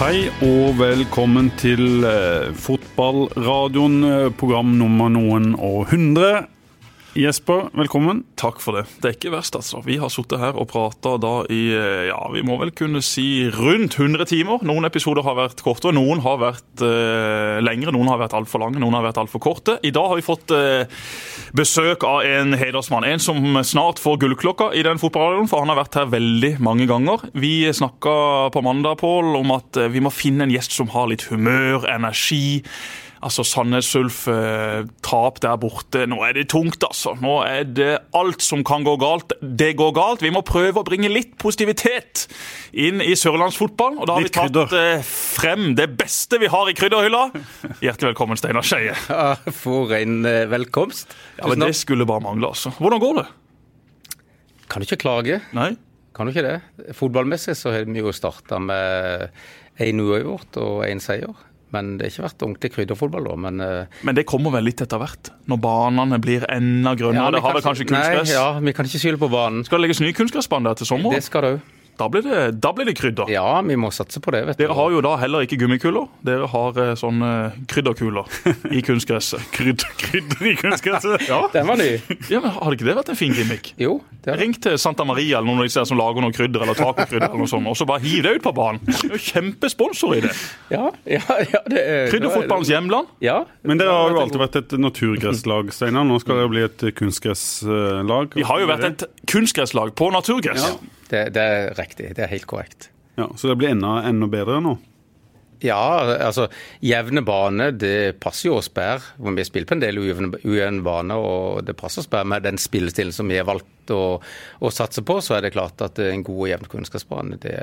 Hei og velkommen til eh, fotballradioen, eh, program nummer noen og hundre. Jesper, velkommen. Takk for det. Det er ikke verst, altså. Vi har sittet her og prata i eh, ja, vi må vel kunne si rundt 100 timer. Noen episoder har vært kortere, noen har vært eh, lengre, noen har vært altfor lange, noen har vært altfor korte. I dag har vi fått eh, besøk av en hedersmann. En som snart får gullklokka i den fotballradioen, for han har vært her veldig mange ganger. Vi snakka på mandag, Pål, om at eh, vi må finne en gjest som har litt humør, energi. Altså Sandnes Ulf, eh, tap der borte. Nå er det tungt, altså. Nå er det alt som kan gå galt. Det går galt. Vi må prøve å bringe litt positivitet inn i sørlandsfotballen. Og da har Litt vi tatt eh, frem det beste vi har i krydderhylla. Hjertelig velkommen, Steinar Skeie. Ja, For en eh, velkomst. Ja, men det skulle bare mangle, altså. Hvordan går det? Kan du ikke klage? Nei? Kan du ikke det? Fotballmessig så har vi jo starta med én uavgjort og én seier. Men det har ikke vært ordentlig krydderfotball da. Men eh, Men det kommer vel litt etter hvert? Når banene blir enda grønnere? Ja, det har vel kanskje kunstgress? Nei, ja, vi kan ikke skylde på banen. Skal det legges ny kunstgressbane der til sommeren? Det skal det òg. Da blir det, da blir det krydder. Ja, vi må satse på det, vet du. Dere har jo da heller ikke gummikuler. Dere har eh, sånne krydderkuler i kunstgresset. Krydder, krydder i kunstgresset. Ja. Den var ny. ja, men Hadde ikke det vært en fin gimmick? Jo, det. Ring til Santa Maria eller noen av disse som lager noe krydder eller tacokrydder, eller noe sånt, og så bare hiv det ut på banen. Det er jo kjempesponsor i det. Ja, ja, ja det er Krydderfotballens hjemland. Ja. Men dere har jo alltid vært et naturgresslag, Steinar. Nå skal dere bli et kunstgresslag. Vi har jo vært et kunstgresslag på naturgress. Ja. Det, det er riktig. Det er helt korrekt. Ja, Så det blir enda, enda bedre nå? Ja, altså jevne bane, det passer jo oss bedre. Vi spiller på en del ujevne bane, og det passer oss bedre med den spillestilen som vi har valgt å, å satse på. Så er det klart at en god og jevn kunnskapsbane, det,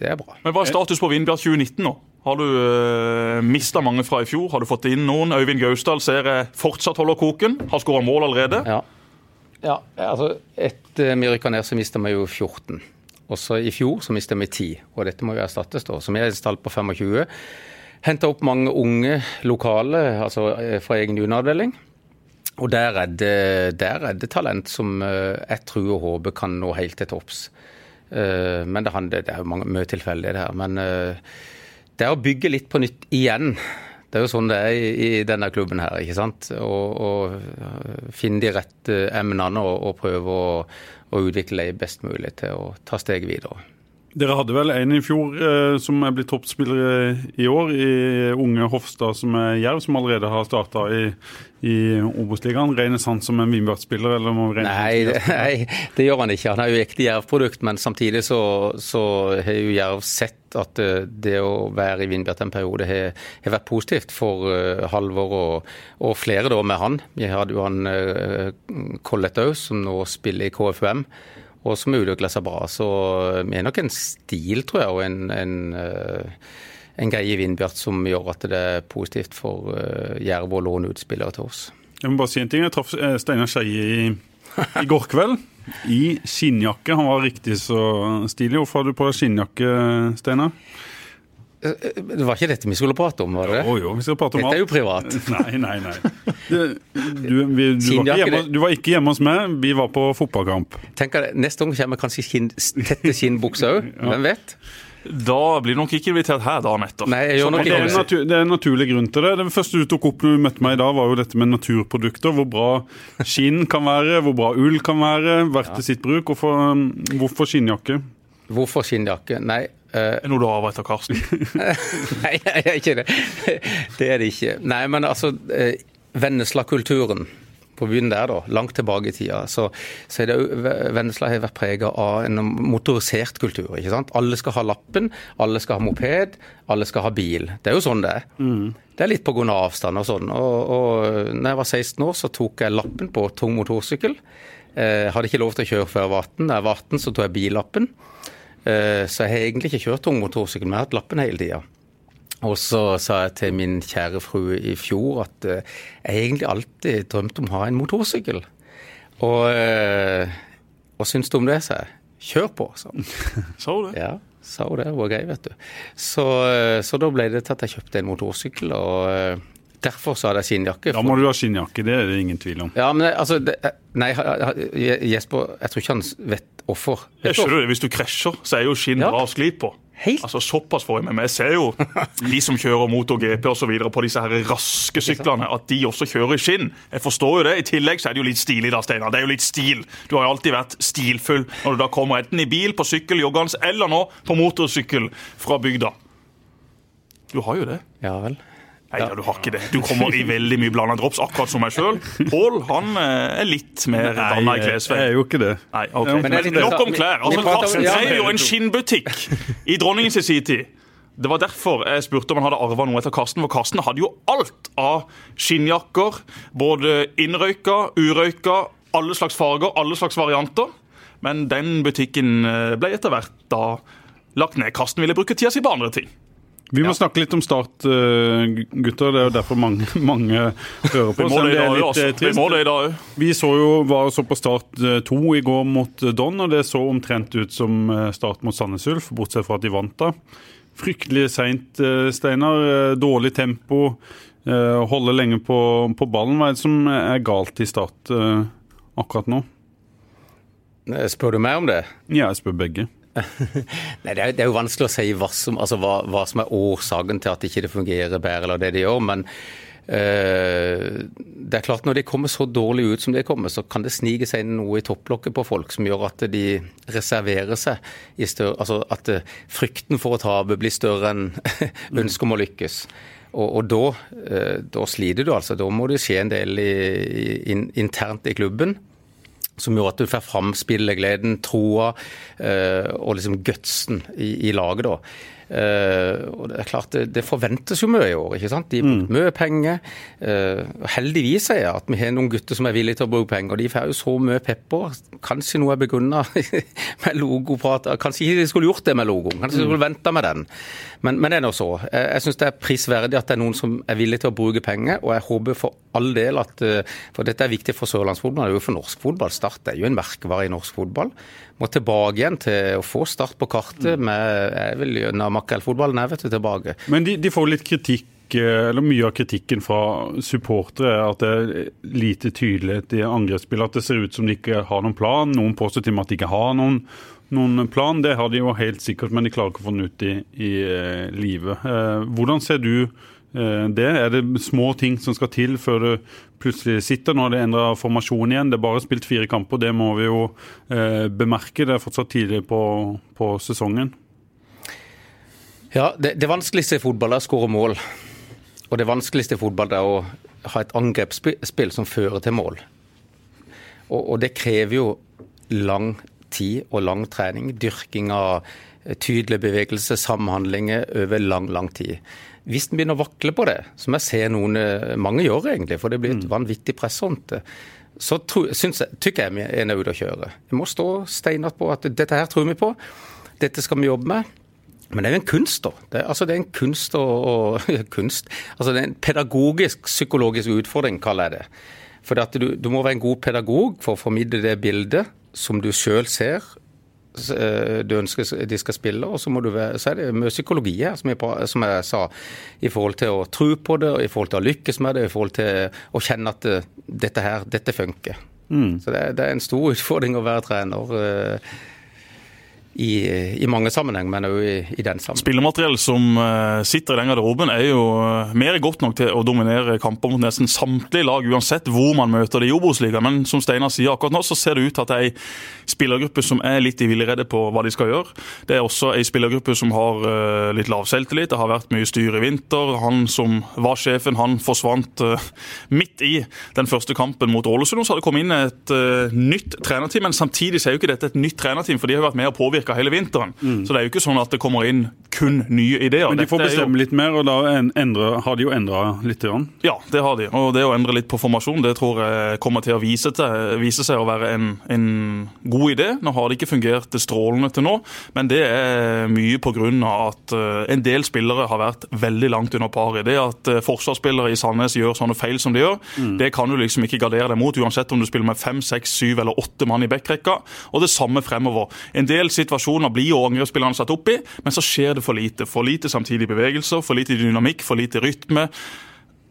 det er bra. Men Hva er status på Vindbjart 2019 nå? Har du øh, mista mange fra i fjor? Har du fått inn noen? Øyvind Gausdal ser jeg fortsatt holder koken. Har skåra mål allerede. Ja. Ja altså Etter vi rykka så mista vi jo 14. Også i fjor så mista vi 10, og dette må jo erstattes, da. Så vi er et stall på 25. Henta opp mange unge lokale, altså eh, fra egen junioravdeling. Og der er, det, der er det talent som eh, jeg tror og håper kan nå helt til topps. Eh, Men det, handler, det er jo mange, mye tilfeldig, det her. Men eh, det er å bygge litt på nytt igjen. Det er jo sånn det er i, denne klubben her, ikke sant. Å finne de rette emnene og, og prøve å, å utvikle dem best mulig til å ta steget videre. Dere hadde vel en i fjor eh, som er blitt toppspiller i år, i unge Hofstad som er Jerv, som allerede har starta i, i Obos-ligaen. Regnes han som en Vindbjart-spiller, eller må vi regne Nei, nei, det gjør han ikke. Han er jo ekte Jerv-produkt, men samtidig så, så har jo Jerv sett at eh, det å være i Vindbjart en periode har, har vært positivt for uh, Halvor og, og flere da med han. Vi hadde jo han uh, Collett òg, som nå spiller i KFUM. Og som utvikler seg bra. Så vi er nok en stil, tror jeg, og en, en, uh, en greie i Vindbjart som gjør at det er positivt for uh, Jerv å låne ut spillere til oss. Jeg må bare si en ting. Jeg traff eh, Steinar Skeie i, i går kveld. I skinnjakke. Han var riktig så stilig. Hvorfor har du på deg skinnjakke, Steinar? Det var ikke dette vi skulle prate om, var det? Jo, jo, vi skal prate om Dette er jo privat. Nei, nei, nei. Du, du, vi, du, var ikke hjemme, du var ikke hjemme hos meg. Vi var på fotballkamp. Tenk deg, Neste gang kommer kanskje skinn, tette skinnbukser òg. Hvem vet? Da blir du nok ikke invitert her dagen etter. Nei, jeg gjør nok ikke Det er, natur, det er en naturlig grunn til det. Det første du tok opp når du møtte meg i dag, var jo dette med naturprodukter. Hvor bra skinn kan være, hvor bra ull kan være. Verdt til sitt bruk. Hvorfor, um, hvorfor skinnjakke? Hvorfor skinnjakke? Nei, uh, Er noe du arver etter Karsten? nei, er ikke det. Det er det ikke. Nei, men altså uh, Vennesla-kulturen på byen der, da, langt tilbake i tida, så, så er det jo Vennesla har vært prega av en motorisert kultur. ikke sant? Alle skal ha lappen, alle skal ha moped, alle skal ha bil. Det er jo sånn det er. Det er litt pga. avstand og sånn. Og, og når jeg var 16 år, så tok jeg lappen på tung motorsykkel. Eh, hadde ikke lov til å kjøre før jeg var 18. Da jeg var 18, så tok jeg billappen. Eh, så jeg har egentlig ikke kjørt tung motorsykkel, men jeg har hatt lappen hele tida. Og så sa jeg til min kjære frue i fjor at eh, jeg egentlig alltid drømte om å ha en motorsykkel. Og eh, hva syns du om det, sa jeg. Kjør på, sa hun. Sa hun det? Ja, sa hun det. Hun var grei, vet du. Så, eh, så da ble det til at jeg kjøpte en motorsykkel, og eh, derfor så hadde jeg skinnjakke. Da må du ha skinnjakke, det er det ingen tvil om. Ja, men altså det, Nei, Jesper, jeg tror ikke han vet Jeg du skjønner det. Hvis du krasjer, så er jo skinn Ja. bra å skli på. Helt. Altså Såpass får jeg med meg. Jeg ser jo de som kjører MotoGP og så videre på disse her raske syklene, at de også kjører i skinn. Jeg forstår jo det. I tillegg så er det jo litt stilig da, Steinar. Det er jo litt stil. Du har jo alltid vært stilfull når du da kommer enten i bil, på sykkel, joggende, eller nå på motorsykkel fra bygda. Du har jo det. Ja vel. Nei, ja. du har ikke det. Du kommer i veldig mye blanda drops, akkurat som meg sjøl. Pål han eh, er litt mer danna i jeg klesvei. er jo ikke det. Nei, ok. Men det er Nok om klær. Altså, Karsten drev jo en skinnbutikk i dronningens tid. Det var derfor jeg spurte om han hadde arva noe etter Karsten. For Karsten hadde jo alt av skinnjakker. Både innrøyka, urøyka, alle slags farger, alle slags varianter. Men den butikken eh, ble etter hvert da lagt ned. Karsten ville bruke tida si på andre ting. Vi må snakke litt om Start, eh, gutter. Det er jo derfor mange, mange hører Vi på. må selv om det i dag litt eh, Vi må det i dag òg. Vi så jo, var så på Start eh, 2 i går mot eh, Don, og det så omtrent ut som eh, Start mot Sandnes Ulf, bortsett fra at de vant da. Fryktelig seint, eh, Steinar. Eh, Dårlig tempo. eh, Holde lenge på, på ballen. Hva er det som er galt i Start eh, akkurat nå? Spør du meg om det? Ja, jeg spør begge. Nei, det er, det er jo vanskelig å si hva som, altså hva, hva som er årsaken til at ikke det fungerer bedre, eller det de gjør. Men eh, det er klart når de kommer så dårlig ut som de kommer, så kan det snike seg inn noe i topplokket på folk som gjør at de reserverer seg. Større, altså At eh, frykten for å tape blir større enn ønsket om å lykkes. Og, og da, eh, da sliter du, altså. Da må det skje en del i, i, internt i klubben som gjør at du får fram spillegleden, troa eh, og liksom gutsen i, i laget. da. Eh, og det er klart, det, det forventes jo mye i år. ikke sant? De har brukt mye penger. Eh, og heldigvis er jeg at vi har noen gutter som er villige til å bruke penger. og De får jo så mye pepper. Kanskje noe er begrunna med logoprat. Kanskje ikke de skulle gjort det med logoen. Kanskje de skulle venta med den. Men, men det er nå så. Jeg, jeg syns det er prisverdig at det er noen som er villige til å bruke penger, og jeg håper for all del at eh, For dette er viktig for sørlandsfotball, det er jo for norsk fotball. Start er jo en merkevare i norsk fotball. Må tilbake igjen til å få Start på kartet med jeg vil gjennom makrellfotballen er vet du, tilbake. Men de, de får litt kritikk eh, eller Mye av kritikken fra supportere er at det er lite tydelighet i angrepsspillet. At det ser ut som de ikke har noen plan. Noen påstår til og med at de ikke har noen, noen plan. Det har de jo helt sikkert, men de klarer ikke å få den ut i, i eh, livet. Eh, hvordan ser du det? Er det små ting som skal til før du plutselig sitter? Nå har det endra formasjon igjen. Det er bare spilt fire kamper, det må vi jo eh, bemerke. Det er fortsatt tidlig på, på sesongen. Ja, det, det vanskeligste i fotball er å skåre mål. Og det vanskeligste i fotball er å ha et angrepsspill som fører til mål. Og, og det krever jo lang tid og lang trening. Dyrking av tydelige bevegelser, samhandlinger over lang, lang tid. Hvis den begynner å vakle på det, som jeg ser noen, mange gjør egentlig, for det blir et vanvittig press rundt det, så syns jeg, tykker jeg vi er nødt til å kjøre. Vi må stå steinert på at dette her tror vi på, dette skal vi jobbe med. Men det er jo en kunst, da. Det er, altså, det er en kunst og, og kunst. Altså, det er en pedagogisk, psykologisk utfordring, kaller jeg det. For du, du må være en god pedagog for å formidle det bildet som du sjøl ser du ønsker de skal spille, og så, må du så er det mye psykologi her, som jeg, som jeg, sa, i forhold til å tro på det, i forhold til å lykkes med det, i forhold til å kjenne at dette her, dette funker. Mm. Så det, det, er en stor utfordring å være trener. I, i, mange sammenheng, men òg i, i, den sammenheng. Spillemateriell som uh, sitter i den garderoben, er jo uh, mer godt nok til å dominere kamper mot nesten samtlige lag, uansett hvor man møter det i Obos-ligaen. Men som Steinar sier, akkurat nå så ser det ut til at det er ei spillergruppe som er litt i villrede på hva de skal gjøre. Det er også ei spillergruppe som har uh, litt lav selvtillit. Det har vært mye styr i vinter. Han som var sjefen, han forsvant midt i den første kampen mot Ålesund. Så har det kommet inn et nytt trenerteam, men samtidig er jo ikke dette et nytt trenerteam, for de har vært med å påvirke hele vinteren. Mm. Så det er jo ikke sånn at det kommer inn kun nye ideer. Men de får bestemme jo... litt mer, og da endre, har de jo endra litt? Grann. Ja, det har de. Og det å endre litt på formasjon, det tror jeg kommer til å vise, til, vise seg å være en, en, god idé. Nå har det ikke fungert strålende til nå, men det er mye pga. at en del spillere har vært veldig langt under paret. Det at forsvarsspillere i Sandnes gjør sånne feil som de gjør, mm. det kan du liksom ikke gardere deg mot, uansett om du spiller med fem, seks, syv eller åtte mann i backrekka. Og det samme fremover. En del situasjoner blir jo angrepsspillerne satt opp i, men så skjer det for lite. For lite samtidige bevegelser, for lite dynamikk, for lite rytme.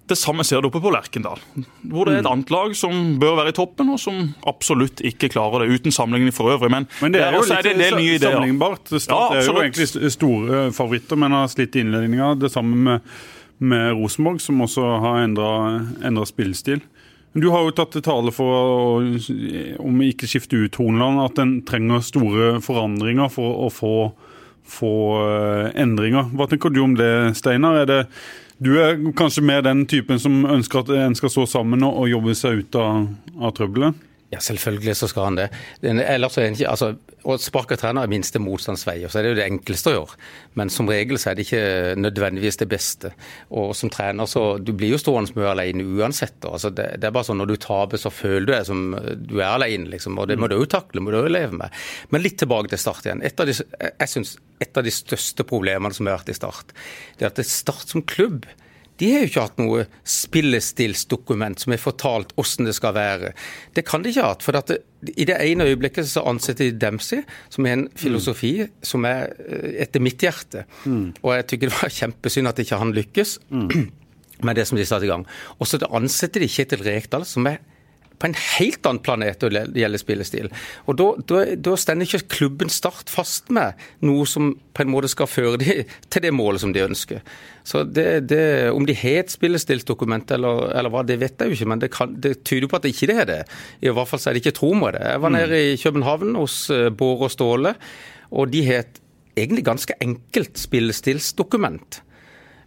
Det samme ser du oppe på Lerkendal, hvor det er et annet lag som bør være i toppen, og som absolutt ikke klarer det, uten sammenligning for øvrig. Men, Men det er jo litt ideer. sammenlignbart. Start Ja, er jo egentlig store favoritter, men har slitt i innledninga. Det samme med, med Rosenborg, som også har endra spillestil. Du har jo tatt tale for, å, om vi ikke skifter ut Hornland, at en trenger store forandringer for å få, få eh, endringer. Hva tenker du om det, Steinar? Er det, du er kanskje mer den typen som ønsker at en skal stå sammen og, og jobbe seg ut av, av trøbbelet? Ja, selvfølgelig så skal han det. Ellers er ikke, altså, Å sparke trener er minste motstands vei, og så er det jo det enkleste å gjøre. Men som regel så er det ikke nødvendigvis det beste. Og som trener så Du blir jo stående mye alene uansett. Altså, det, det er bare sånn når du taper, så føler du deg som du er alene, liksom. Og det må du jo takle, må du jo leve med. Men litt tilbake til Start igjen. Et av de, jeg synes et av de største problemene som har vært i Start, det er at det Start som klubb de har jo ikke hatt noe spillestilsdokument som har fortalt hvordan det skal være. Det kan de ikke ha hatt. for at det, I det ene øyeblikket så ansetter de Dempsey, som er en filosofi som er eh, etter mitt hjerte. Og jeg tykker det var kjempesynd at ikke han lykkes med det som de satte i gang. Og så ansetter de Kjetil Rekdal, som er på en helt annen planet når det gjelder spillestil. Og Da, da, da stender ikke klubben Start fast med noe som på en måte skal føre dem til det målet som de ønsker. Så det, det, Om de har et spillestilsdokument eller, eller hva, det vet jeg jo ikke, men det, kan, det tyder på at det ikke det er det. I hvert fall så er det ikke tro med det. Jeg var nede i København hos eh, Bård og Ståle, og de har et egentlig ganske enkelt spillestilsdokument.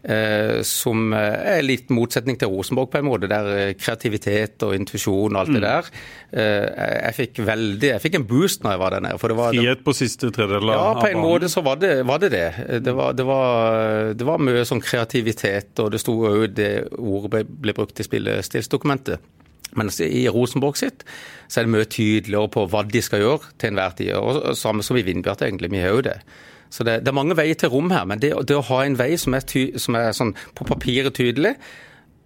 Eh, som eh, er litt motsetning til Rosenborg på en måte, der eh, kreativitet og intuisjon og alt det der. Eh, jeg, fikk veldig, jeg fikk en boost når jeg var der nede. for det var... Frihet på siste tredjedel Ja, på en måte så var det var det. Det, det, var, det, var, det var mye sånn kreativitet, og det sto jo det ordet ble, ble brukt i spillestilsdokumentet. Mens i Rosenborg sitt så er det mye tydeligere på hva de skal gjøre til enhver tid. Og samme som i Vindbjart, egentlig. Vi har jo det. Så det, det er mange veier til rom her, men det, det å ha en vei som er, ty, som er sånn på papiret tydelig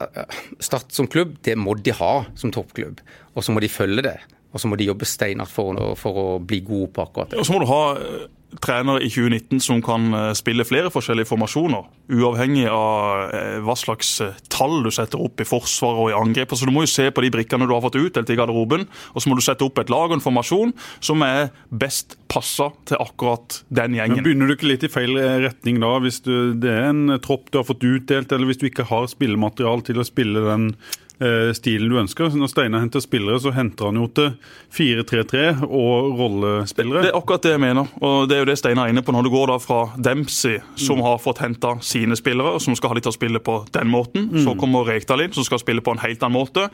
eh, Start som klubb, det må de ha som toppklubb. Og så må de følge det. Og så må de jobbe steinhardt for, for å bli gode på akkurat det. Og så må du ha eh, trenere i 2019 som kan eh, spille flere forskjellige formasjoner. Uavhengig av eh, hva slags tall du setter opp i forsvar og i angrep. Så du må jo se på de brikkene du har fått utdelt i garderoben, og så må du sette opp et lag og en formasjon som er best passa til akkurat den Men gjengen. Begynner du ikke litt i feil retning da, hvis du, det er en tropp du har fått utdelt, eller hvis du ikke har spillematerial til å spille den stilen du ønsker? Når Steinar henter spillere, så henter han jo til 4-3-3 og rollespillere. Det er akkurat det jeg mener. og det er jo det Steinar er inne på. Når du går da fra Dempsey, som har fått henta sine spillere, og som skal ha de til å spille på den måten, så kommer Rekdal inn, som skal spille på en helt annen måte.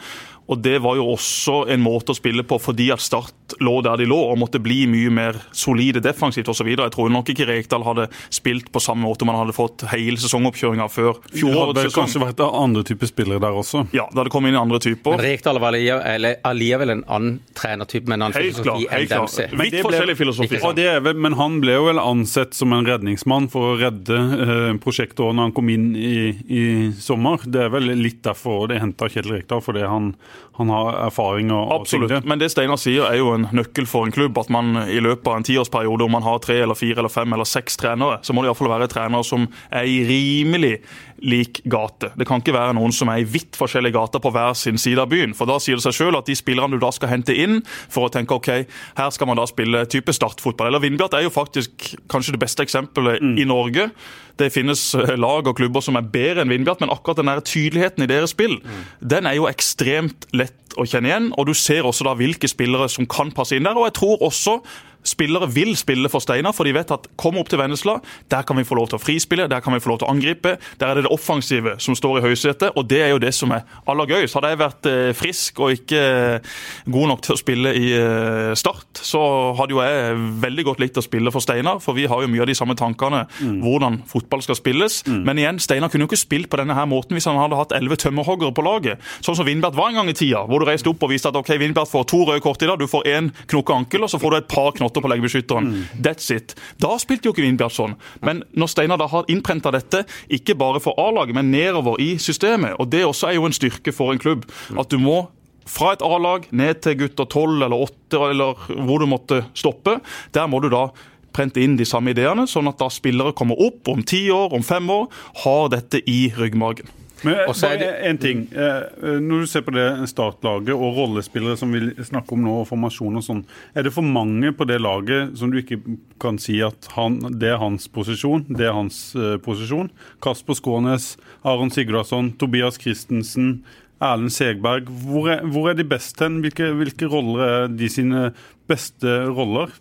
Og det var jo også en måte å spille på fordi at Start lå der de lå og måtte bli mye mer solide defensivt osv. Jeg tror nok ikke Rekdal hadde spilt på samme måte om han hadde fått hele sesongoppkjøringa før Det hadde kanskje vært andre typer spillere der også. Ja, det hadde kommet inn andre typer. Men Rekdal var allikevel en annen trenertype med en annen Helt filosofi enn. Dempsey. Vidt forskjellig filosofi. Og det er vel, men han ble jo vel ansett som en redningsmann for å redde eh, prosjektet når han kom inn i, i sommer. Det er vel litt derfor det henta Kjell Rekdal, fordi han, han har erfaring og, Absolutt. Og Men det Steinar sier er jo en nøkkel for en klubb. At man i løpet av en tiårsperiode, om man har tre eller fire eller fem eller seks trenere, så må det iallfall være trenere som er i rimelig lik gate. Det kan ikke være noen som er i vidt forskjellige gater på hver sin side av byen. For da sier det seg sjøl at de spillerne du da skal hente inn for å tenke ok, her skal man da spille type startfotball. Eller Vindbjart er jo faktisk kanskje det beste eksempelet i Norge. Det finnes eh, lag og klubber som er bedre enn Vindbjart, men akkurat den der tydeligheten i deres spill, den er jo ekstremt lett å kjenne igjen. Og du ser også da hvilke spillere som kan passe inn der. Og jeg tror også spillere vil spille for Steinar, for de vet at kom opp til Vennesla, der kan vi få lov til å frispille, der kan vi få lov til å angripe. Der er det det offensive som står i høysetet, og det er jo det som er aller gøyest. Hadde jeg vært eh, frisk og ikke eh, god nok til å spille i eh, Start, så hadde jo jeg veldig godt likt å spille for Steinar, for vi har jo mye av de samme tankene hvordan fotball skal spilles. Men igjen, Steinar kunne jo ikke spilt på denne her måten hvis han hadde hatt elleve tømmerhoggere på laget, sånn som Vindbert var en gang i tida, hvor du reiste opp og viste at ok, Vindbert får to røde kort i dag, du får én knokke ankel, og så får du et par knotter på leggebeskytteren. That's it. Da spilte jo ikke Vindbjart sånn. Men når Steinar da har innprenta dette, ikke bare for A-laget, men nedover i systemet, og det også er jo en styrke for en klubb, at du må fra et A-lag ned til gutter 12 eller 8, eller hvor du måtte stoppe, der må du da prente inn de samme ideene, sånn at da spillere kommer opp om ti år, om fem år, har dette i ryggmargen. Men er bare en ting. Eh, Når du ser på det startlaget og rollespillere som vi snakker om nå, og formasjon og sånn, er det for mange på det laget som du ikke kan si at han, det er hans posisjon, det er hans eh, posisjon? Kasper Skånes, Aron Sigurdarsson, Tobias Christensen, Erlend Segberg. Hvor er, hvor er de best hen? Hvilke, hvilke roller er de sine beste roller?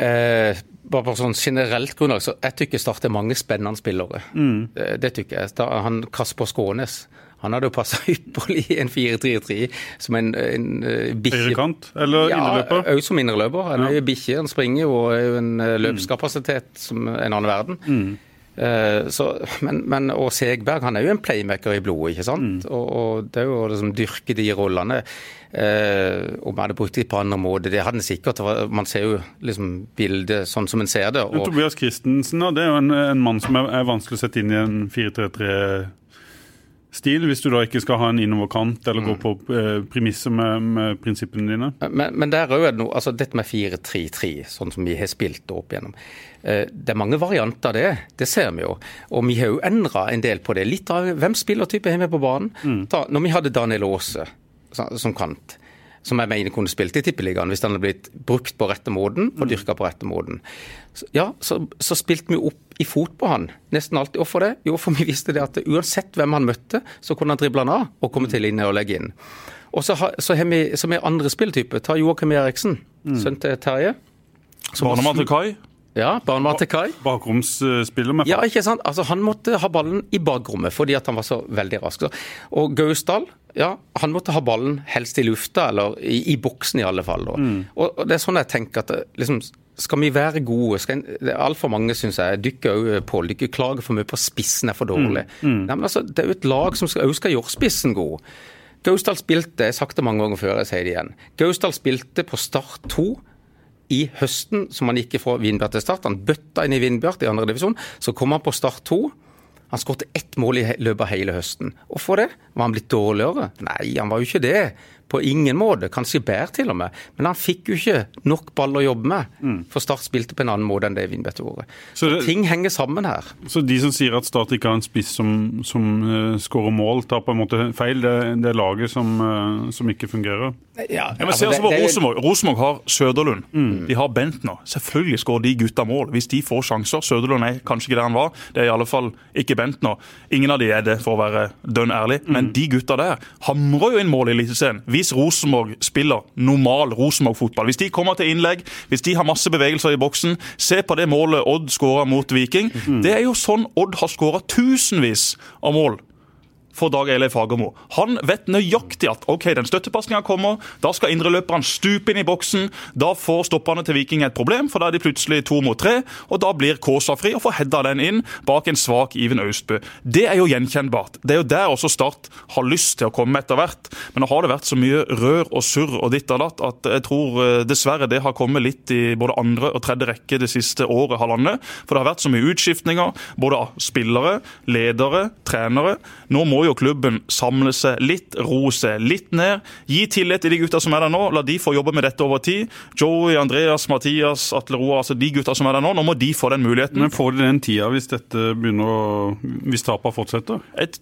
Eh, bare på sånn generelt grunnlag, så jeg tykker Start er mange spennende spillere. Det, det tykker jeg. Han Kasper Skånes han hadde jo passa ypperlig i en 4-3-3 som en, en uh, bikkje. Høyrekant eller Ja, innerløper? òg som innerløper. Han er jo bikkje, han springer og er jo en eh, løpskapasitet som en annen verden. Eh, så, men, men, og Segberg han er jo en playmaker i blodet, ikke sant? Og, og det er jo å liksom dyrke de rollene. Eh, om jeg hadde brukt det på andre måter, det hadde en sikkert. Man ser jo liksom bildet sånn som en ser det. Og, Tobias Christensen da, det er jo en, en mann som er, er vanskelig å sette inn i en 4-3-3-stil, hvis du da ikke skal ha en innoverkant eller gå på eh, premisser med, med prinsippene dine. men, men der er det noe, altså dette med 4-3-3, sånn som vi har spilt det opp igjennom. Eh, Det er mange varianter av det, det ser vi jo. Og vi har jo endra en del på det. Litt av hvem spillertype har vi på banen. Ta, når vi hadde Daniel Aase som kant, som jeg mener kunne spilt i Tippeligaen hvis han hadde blitt brukt på rette måten og dyrka på rette måten. Ja, så, så spilte vi opp i fot på han, nesten alltid. Hvorfor det? Jo, for vi visste det at uansett hvem han møtte, så kunne han drible han av og komme til linje og legge inn. Og så har, så har vi som er andre spilltyper. Ta Joakim Eriksen, sønn til Terje. Barnemann til Kai. Ja, barnemann til Kai. Bakromsspiller med Ja, ikke sant? Altså, Han måtte ha ballen i bakrommet fordi at han var så veldig rask. Og Gausdal ja, han måtte ha ballen helst i lufta, eller i, i boksen i alle fall. da. Og, og det er sånn jeg tenker at liksom, skal vi være gode skal en, Altfor mange syns jeg dykker jo på dykker klager for mye på spissen er for dårlig. Nei, men altså, Det er jo et lag som skal, skal gjøre spissen god. Gausdal spilte, jeg har sagt det mange ganger før, jeg sier det igjen. Gausdal spilte på Start 2 i høsten, som han gikk fra Vindbjart til Start. Han bøtta inn i Vindbjart i andre divisjon. Så kom han på Start 2. Han skåret ett mål i løpet av hele høsten. Hvorfor det? Var han blitt dårligere? Nei, han var jo ikke det. På ingen måte. Kanskje bedre til og med. Men han fikk jo ikke nok ball å jobbe med. For Start spilte på en annen måte enn det Vindbjart gjorde. Så det- ting henger sammen her. Så de som sier at Start ikke har en spiss som, som uh, skårer mål, tar på en måte feil. Det, det er laget som, uh, som ikke fungerer. Ja, Ja, men se altså på Rosenborg. Rosenborg har Søderlund. De har Bentner. Selvfølgelig skårer de gutta mål hvis de får sjanser. Søderlund er kanskje ikke der han var. Det er i alle fall ikke Bentner. Ingen av de er det, for å være dønn ærlig. Men de gutta der hamrer jo inn mål i Eliteserien. Hvis Rosenborg spiller normal Rosenborg-fotball. Hvis de kommer til innlegg, hvis de har masse bevegelser i boksen. Se på det målet Odd skåra mot Viking. Det er jo sånn Odd har skåra tusenvis av mål for Dag Eilif Fagermo. Han vet nøyaktig at ok, den støttepasninga kommer, da skal indreløperne stupe inn i boksen. Da får stopperne til Viking et problem, for da er de plutselig to mot tre. Og da blir Kaasa fri og får heada den inn bak en svak Iven Austbø. Det er jo gjenkjennbart. Det er jo der også Start har lyst til å komme etter hvert. Men nå har det vært så mye rør og surr og ditt og datt at jeg tror eh, dessverre det har kommet litt i både andre og tredje rekke det siste året, halvannet. For det har vært så mye utskiftninger, både av spillere, ledere, trenere. Nå må jo klubben samle seg litt, roe seg litt ned. Gi tillit til de gutta som er der nå. La de få jobbe med dette over tid. Joey, Andreas, Mathias, Atle Roa, altså de gutta som er der nå. Nå må de få den muligheten. Men får de den tida hvis dette begynner å Hvis tapene fortsetter? Jeg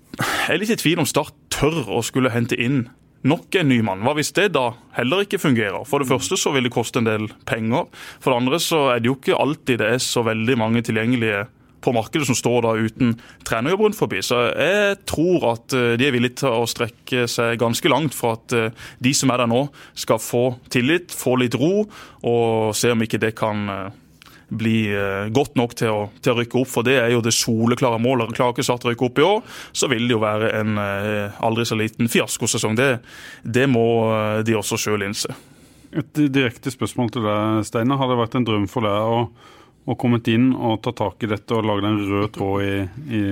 er litt i tvil om Start tør å skulle hente inn nok en ny mann. Hva hvis det da heller ikke fungerer? For det første så vil det koste en del penger. For det andre så er det jo ikke alltid det er så veldig mange tilgjengelige på markedet som står da uten trenerjobb rundt forbi. Så jeg tror at eh, de er villige til å strekke seg ganske langt for at eh, de som er der nå, skal få tillit, få litt ro, og se om ikke det kan eh, bli godt nok til å, til å rykke opp, for det er jo det soleklare målet. Klarer ikke Start å rykke opp i år, så vil det jo være en aldri så liten fiaskosesong. Det, det må de også sjøl innse. Et direkte spørsmål til deg, Steinar. Har det vært en drøm for deg å, å kommet inn og tatt tak i dette og lagd en rød tråd i, i,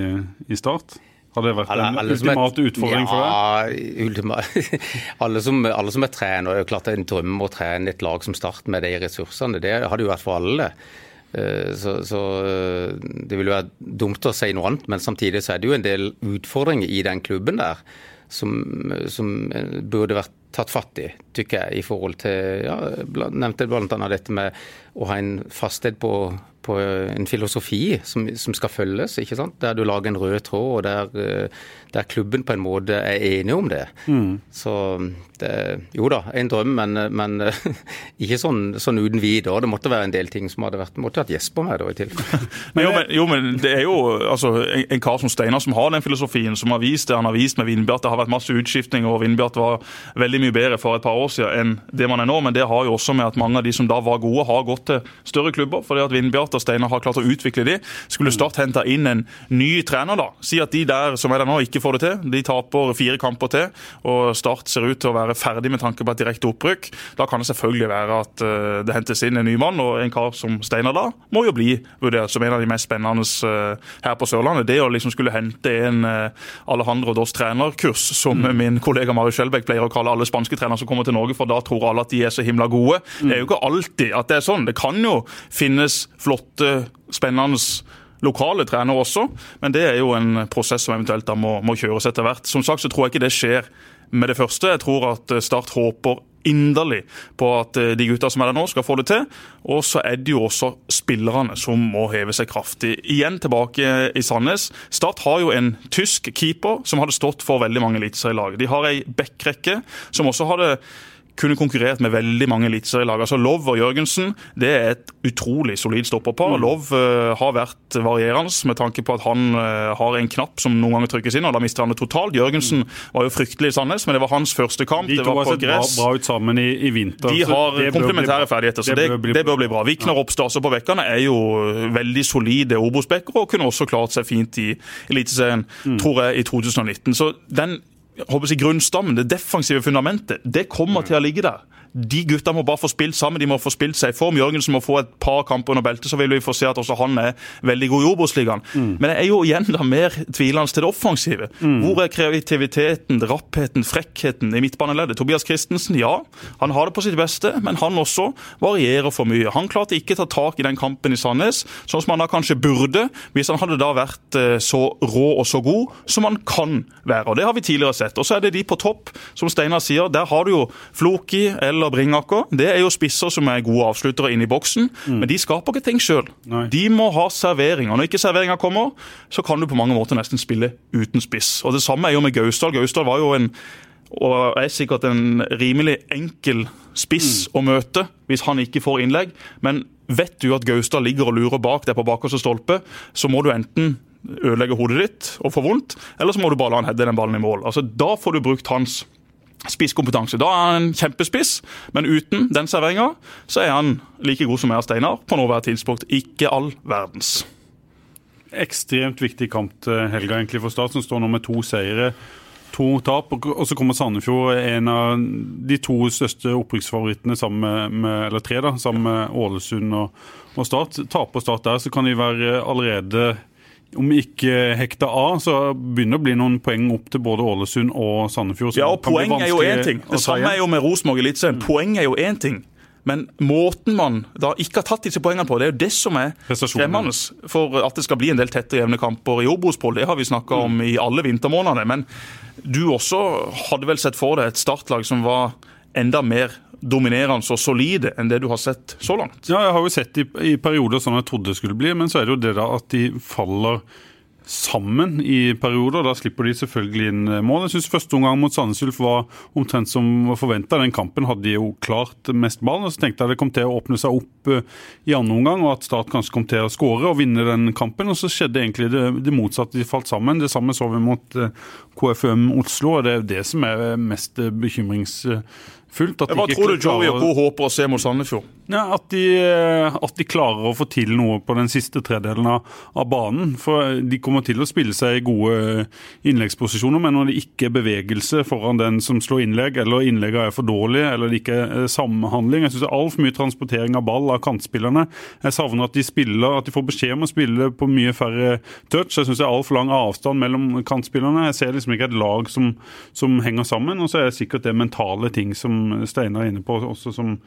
i Start? Har det vært en Alle som ultimate utfordring for deg? Ja, ultima, alle, som, alle som er trener, er jo klart det er en drøm å trene et lag som Start med de ressursene. Det har det jo vært for alle. Eh, Så, så eh, det vil jo være dumt å si noe annet, men samtidig så er det jo en del utfordringer i den klubben der som, som burde vært tatt fatt i, tykker jeg, i forhold til ja, Nevnte bl.a. dette med å ha en fasthet på på en filosofi som, som, skal følges, ikke sant? der du lager en rød tråd, og der, der klubben på en måte er enig om det. Mm. Så det, jo da, en drøm, men, men ikke sånn, sånn, uten videre. Det måtte være en del ting som hadde vært måtte hatt gjest på meg da i tilfelle. jo, men, jo, men det er jo altså, en, en, kar som Steinar som har den filosofien, som har vist det han har vist med Vindbjart. Det har vært masse utskiftninger, og Vindbjart var veldig mye bedre for et par år siden enn det man er nå. Men det har jo også med at mange av de som da var gode, har gått til større klubber. fordi at Vindbjart og Steinar har klart å utvikle de. Skulle Start hente inn en ny trener, da, si at de der som er der nå, ikke får det til. De taper fire kamper til, og Start ser ut til å være ferdig med tanke på et direkte opprykk. Da kan det selvfølgelig være at uh, det hentes inn en ny mann, og en kar som Steinar da må jo bli vurdert som en av de mest spennende uh, her på Sørlandet. Det å liksom skulle hente en uh, Alejandro Dos trenerkurs, som mm. min kollega Mari Skjelbæk pleier å kalle alle spanske trenere som kommer til Norge, for da tror alle at de er så himla gode. Mm. Det er jo ikke alltid at det er sånn. Det kan jo finnes flotte spennende lokale trenere også, men det er jo en prosess som eventuelt da må, må kjøres etter hvert. Som sagt så tror jeg ikke det skjer med det første. Jeg tror at Start håper inderlig på at eh, de gutta som er der nå, skal få det til. Og så er det jo også spillerne som må heve seg kraftig. Igjen tilbake i Sandnes. Start har jo en tysk keeper som hadde stått for veldig mange eliteserielag. De har ei backrekke som også hadde kunne konkurrert med veldig mange eliteserielag. Altså Lov og Jørgensen det er et utrolig solid stopperpar. Mm. Lov uh, har vært varierende med tanke på at han uh, har en knapp som noen ganger trykkes inn, og da mister han det totalt. Jørgensen mm. var jo fryktelig i Sandnes, men det var hans første kamp. De to har sett bra, bra, ut sammen i, i vinter. De har komplementære ferdigheter, så det, det, bør bli, det bør bli bra. Vikner Oppstad på bekkene er jo veldig solide Obos-bekkere og kunne også klart seg fint i Eliteserien, mm. tror jeg, i 2019. Så den håper jeg, grunnstammen, det defensive fundamentet, det kommer til å ligge der de gutta må bare få spilt sammen, de må få spilt seg i form. Jørgensen må få et par kamper under beltet, så vil vi få se at også han er veldig god i Obos-ligaen. Mm. Men jeg er jo igjen da mer tvilende til det offensive. Mm. Hvor er kreativiteten, rappheten, frekkheten i midtbaneleddet? Tobias Christensen, ja, han har det på sitt beste, men han også varierer for mye. Han klarte ikke ta tak i den kampen i Sandnes, sånn som han da kanskje burde, hvis han hadde da vært eh, så rå og så god som han kan være. Og Det har vi tidligere sett. Og så er det de på topp, som Steinar sier. Der har du jo Floki eller og Bringaker, det er jo spisser som er gode avsluttere inne i boksen, mm. men de skaper ikke ting sjøl. De må ha servering. Og når ikke serveringa kommer, så kan du på mange måter nesten spille uten spiss. Og Det samme er jo med Gausdal. Gausdal var jo en og er sikkert en rimelig enkel spiss mm. å møte hvis han ikke får innlegg. Men vet du at Gaustad ligger og lurer bak deg på bakerste stolpe, så må du enten ødelegge hodet ditt og få vondt, eller så må du bare la han heade den ballen i mål. Altså, Da får du brukt hans spisskompetanse. Da er han en kjempespiss, men uten den serveringa så er han like god som jeg og Steinar på nåværende tidspunkt. Ikke all verdens. Ekstremt viktig kamp til helga egentlig for Start, som står nå med to seire. To tap, og så kommer Sandefjord, en av de to største opprykksfavorittene, eller tre, da, sammen med Ålesund og, og Start. Taper Start der, så kan de være allerede om ikke hekta av, så begynner det å bli noen poeng opp til både Ålesund og Sandefjord. Ja, og poeng er jo én ting. Det samme er jo med Rosenborg Eliteserien. Mm. Poeng er jo én ting. Men måten man da ikke har tatt disse poengene på, det er jo det som er skremmende. For at det skal bli en del tette jevne kamper i Obos-Pål, det har vi snakka om i alle vintermånedene. Men du også hadde vel sett for deg et startlag som var enda mer dominerende og solide enn det du har sett så langt? Ja, jeg har jo sett i, i perioder sånn jeg trodde det skulle bli, men så er det jo det da at de faller sammen i perioder. Da slipper de selvfølgelig inn mål. Jeg syns første omgang mot Sandnes Ulf var omtrent som forventa. Den kampen hadde de jo klart mest ball. og Så tenkte jeg det kom til å åpne seg opp eh, i andre omgang, og at Start kanskje kom til å skåre og vinne den kampen. Og så skjedde egentlig det, det motsatte. De falt sammen. Det samme så vi mot eh, KFM Oslo, og det er det som er mest bekymringsfullt fullt. Hva tror du Joey og co. håper å se mot Sandefjord? Ja, at, de, eh, at, de, klarer å få til noe på den siste tredelen av, av, banen. For De kommer til å spille seg i gode innleggsposisjoner, men når det ikke er bevegelse foran den som slår innlegg, eller innleggene er for dårlige, eller det ikke er samhandling Jeg syns det er altfor mye transportering av ball av kantspillerne. Jeg savner at de spiller, at de får beskjed om å spille på mye færre touch. Jeg syns det er altfor lang avstand mellom kantspillerne. Jeg ser liksom ikke et lag som, som henger sammen. Og så er det sikkert det mentale ting som Steinar er inne på, også som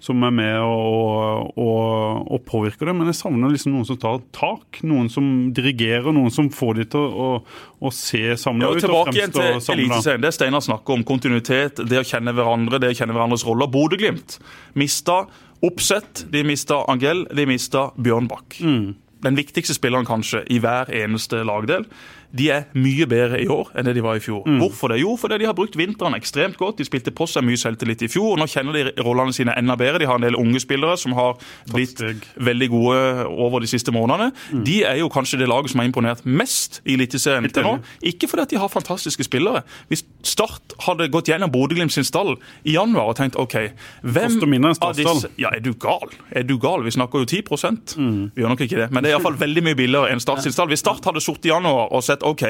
som er med og, og, og påvirker det. Men jeg savner liksom noen som tar tak. Noen som dirigerer, noen som får de til å, å se samla ja, ut. Tilbake igjen til Eliteserien. Det Steinar snakker om, kontinuitet, det å kjenne hverandre, det å kjenne hverandres roller. Bodø-Glimt mista Oppsett, de mista Angell, de mista Bjørnbakk. Mm. Den viktigste spilleren kanskje i hver eneste lagdel de er mye bedre i år enn det de var i fjor. Mm. Hvorfor det? Jo, fordi de har brukt vinteren ekstremt godt. De spilte på seg mye selvtillit i fjor. og Nå kjenner de rollene sine enda bedre. De har en del unge spillere som har blitt veldig gode over de siste månedene. Mm. De er jo kanskje det laget som har imponert mest i Eliteserien til nå. Ikke fordi at de har fantastiske spillere. Hvis Start hadde gått gjennom Bodø-Glimt sin stall i januar og tenkt OK, hvem av disse Ja, er du gal? Er du gal? Vi snakker jo 10 mm. Vi gjør nok ikke det, men det er iallfall veldig mye billigere enn Start sin stall. Hvis Start hadde sittet i januar og sett sett OK,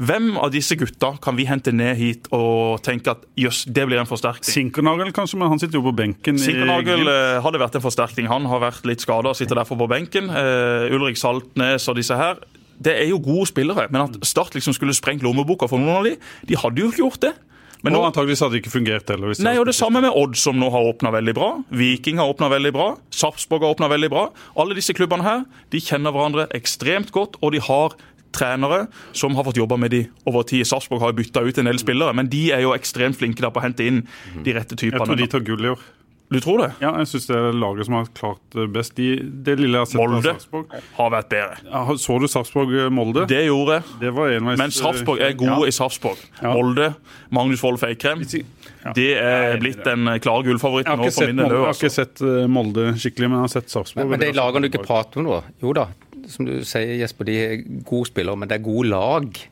hvem av disse gutta kan vi hente ned hit og tenke at jøss, det blir en forsterkning? Sinkernagel kanskje, men han sitter jo på benken. Sinkernagel uh, hadde vært en forsterkning. Han har vært litt skada og sitter derfor på benken. Uh, Ulrik Saltnes og disse her. Det er jo gode spillere, men at Start liksom skulle sprengt lommeboka for noen av de, de hadde jo ikke gjort det. Men nå, og antageligvis hadde det ikke fungert heller. Nei, og Det samme med Odd, som nå har åpna veldig bra. Viking har åpna veldig bra. Sarpsborg har åpna veldig bra. Alle disse klubbene her de kjenner hverandre ekstremt godt, og de har trenere som har fått jobba med de over tid. Sarpsborg har bytta ut en del spillere, men de er jo ekstremt flinke på å hente inn de rette typene. Jeg tror de tar gull i år. Du tror det? Ja, jeg syns det er laget som har klart best. De, det lille jeg har sett Molde har vært bedre. Ja, så du Sarpsborg-Molde? Det gjorde jeg. Det var enveis, Men Sarpsborg er gode ja. i Sarpsborg. Ja. Molde, Magnus Wold Feikrem, det er blitt en klar gullfavoritt nå for min del. Jeg har ikke sett eh, Molde skikkelig, men jeg har sett Sarpsborg. Men, men de lagene du ikke prater om nå, jo da, som du sier, Jesper, de er gode spillere, men det er gode lag.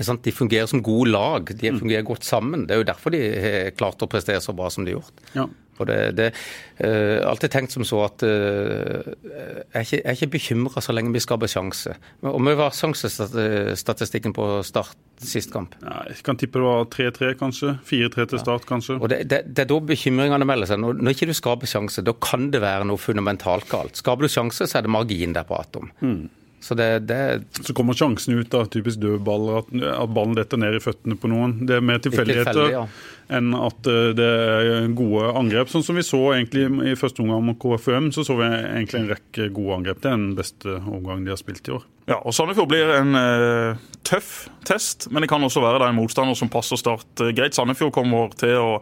De fungerer som gode lag. De mm. fungerer godt sammen. Det er jo derfor de har klart å prestere så bra som de har gjort. Ja. Og det, det uh, alltid tenkt som så at uh, jeg, er ikke, jeg er ikke bekymra så lenge vi skaper sjanse. Og vi var sjansestatistikken på start sist kamp. Ja, jeg kan tippe det var 3-3, kanskje. 4-3 til start, kanskje. Og det, det, det, er da bekymringene melder seg. Når, når ikke du skaper sjanse, da kan det være noe fundamentalt galt. Skaper du sjanse, så er det margin det er prat om. Mm. Så, det, det, så kommer sjansen ut av typisk dødballer, at, at, ballen detter ned i føttene på noen. Det er mer tilfeldigheter ja. Enn at eh, det er gode angrep. Sånn som vi så egentlig i første omgang mot KFUM, så så vi egentlig en rekke gode angrep. Det er den beste omgangen de har spilt i år. Ja, og Sandefjord blir en uh, tøff test, men det kan også være en motstander som passer Start uh, greit. Sandefjord kommer til å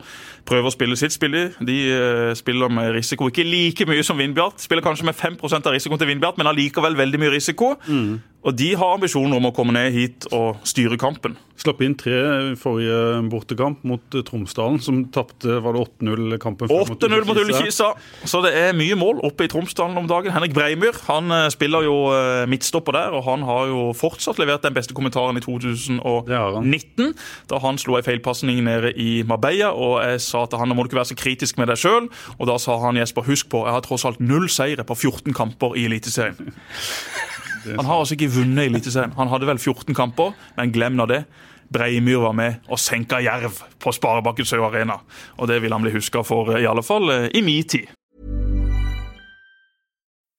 prøve å spille sitt spill i. De uh, spiller med risiko. Ikke like mye som Vindbjart. Spiller kanskje med 5 av risikoen til Vindbjart, men allikevel veldig mye risiko. Mm. Og de har ambisjoner om å komme ned hit og styre kampen. Slapp inn tre i forrige bortekamp mot eh, Tromsdalen, som tapte 8-0-kampen. 8-0 mot Ullkisa. Så det er mye mål oppe i Tromsdalen om dagen. Henrik Breimyr han eh, spiller jo eh, midtstopper der, og han har jo fortsatt levert den beste kommentaren i 2019. Da han slo ei feilpasning nede i Marbella, og jeg sa til han nå må du ikke være så kritisk med deg sjøl. Og da sa han Jesper, husk på, jeg har tross alt null seire på 14 kamper i Eliteserien. Han har altså ikke vunnet Eliteserien. Han hadde vel 14 kamper, men glem nå det. Breimyr var med og senka Jerv på Sparebakken Sør Arena. Og det vil han bli huska for, i alle fall eh, i min tid.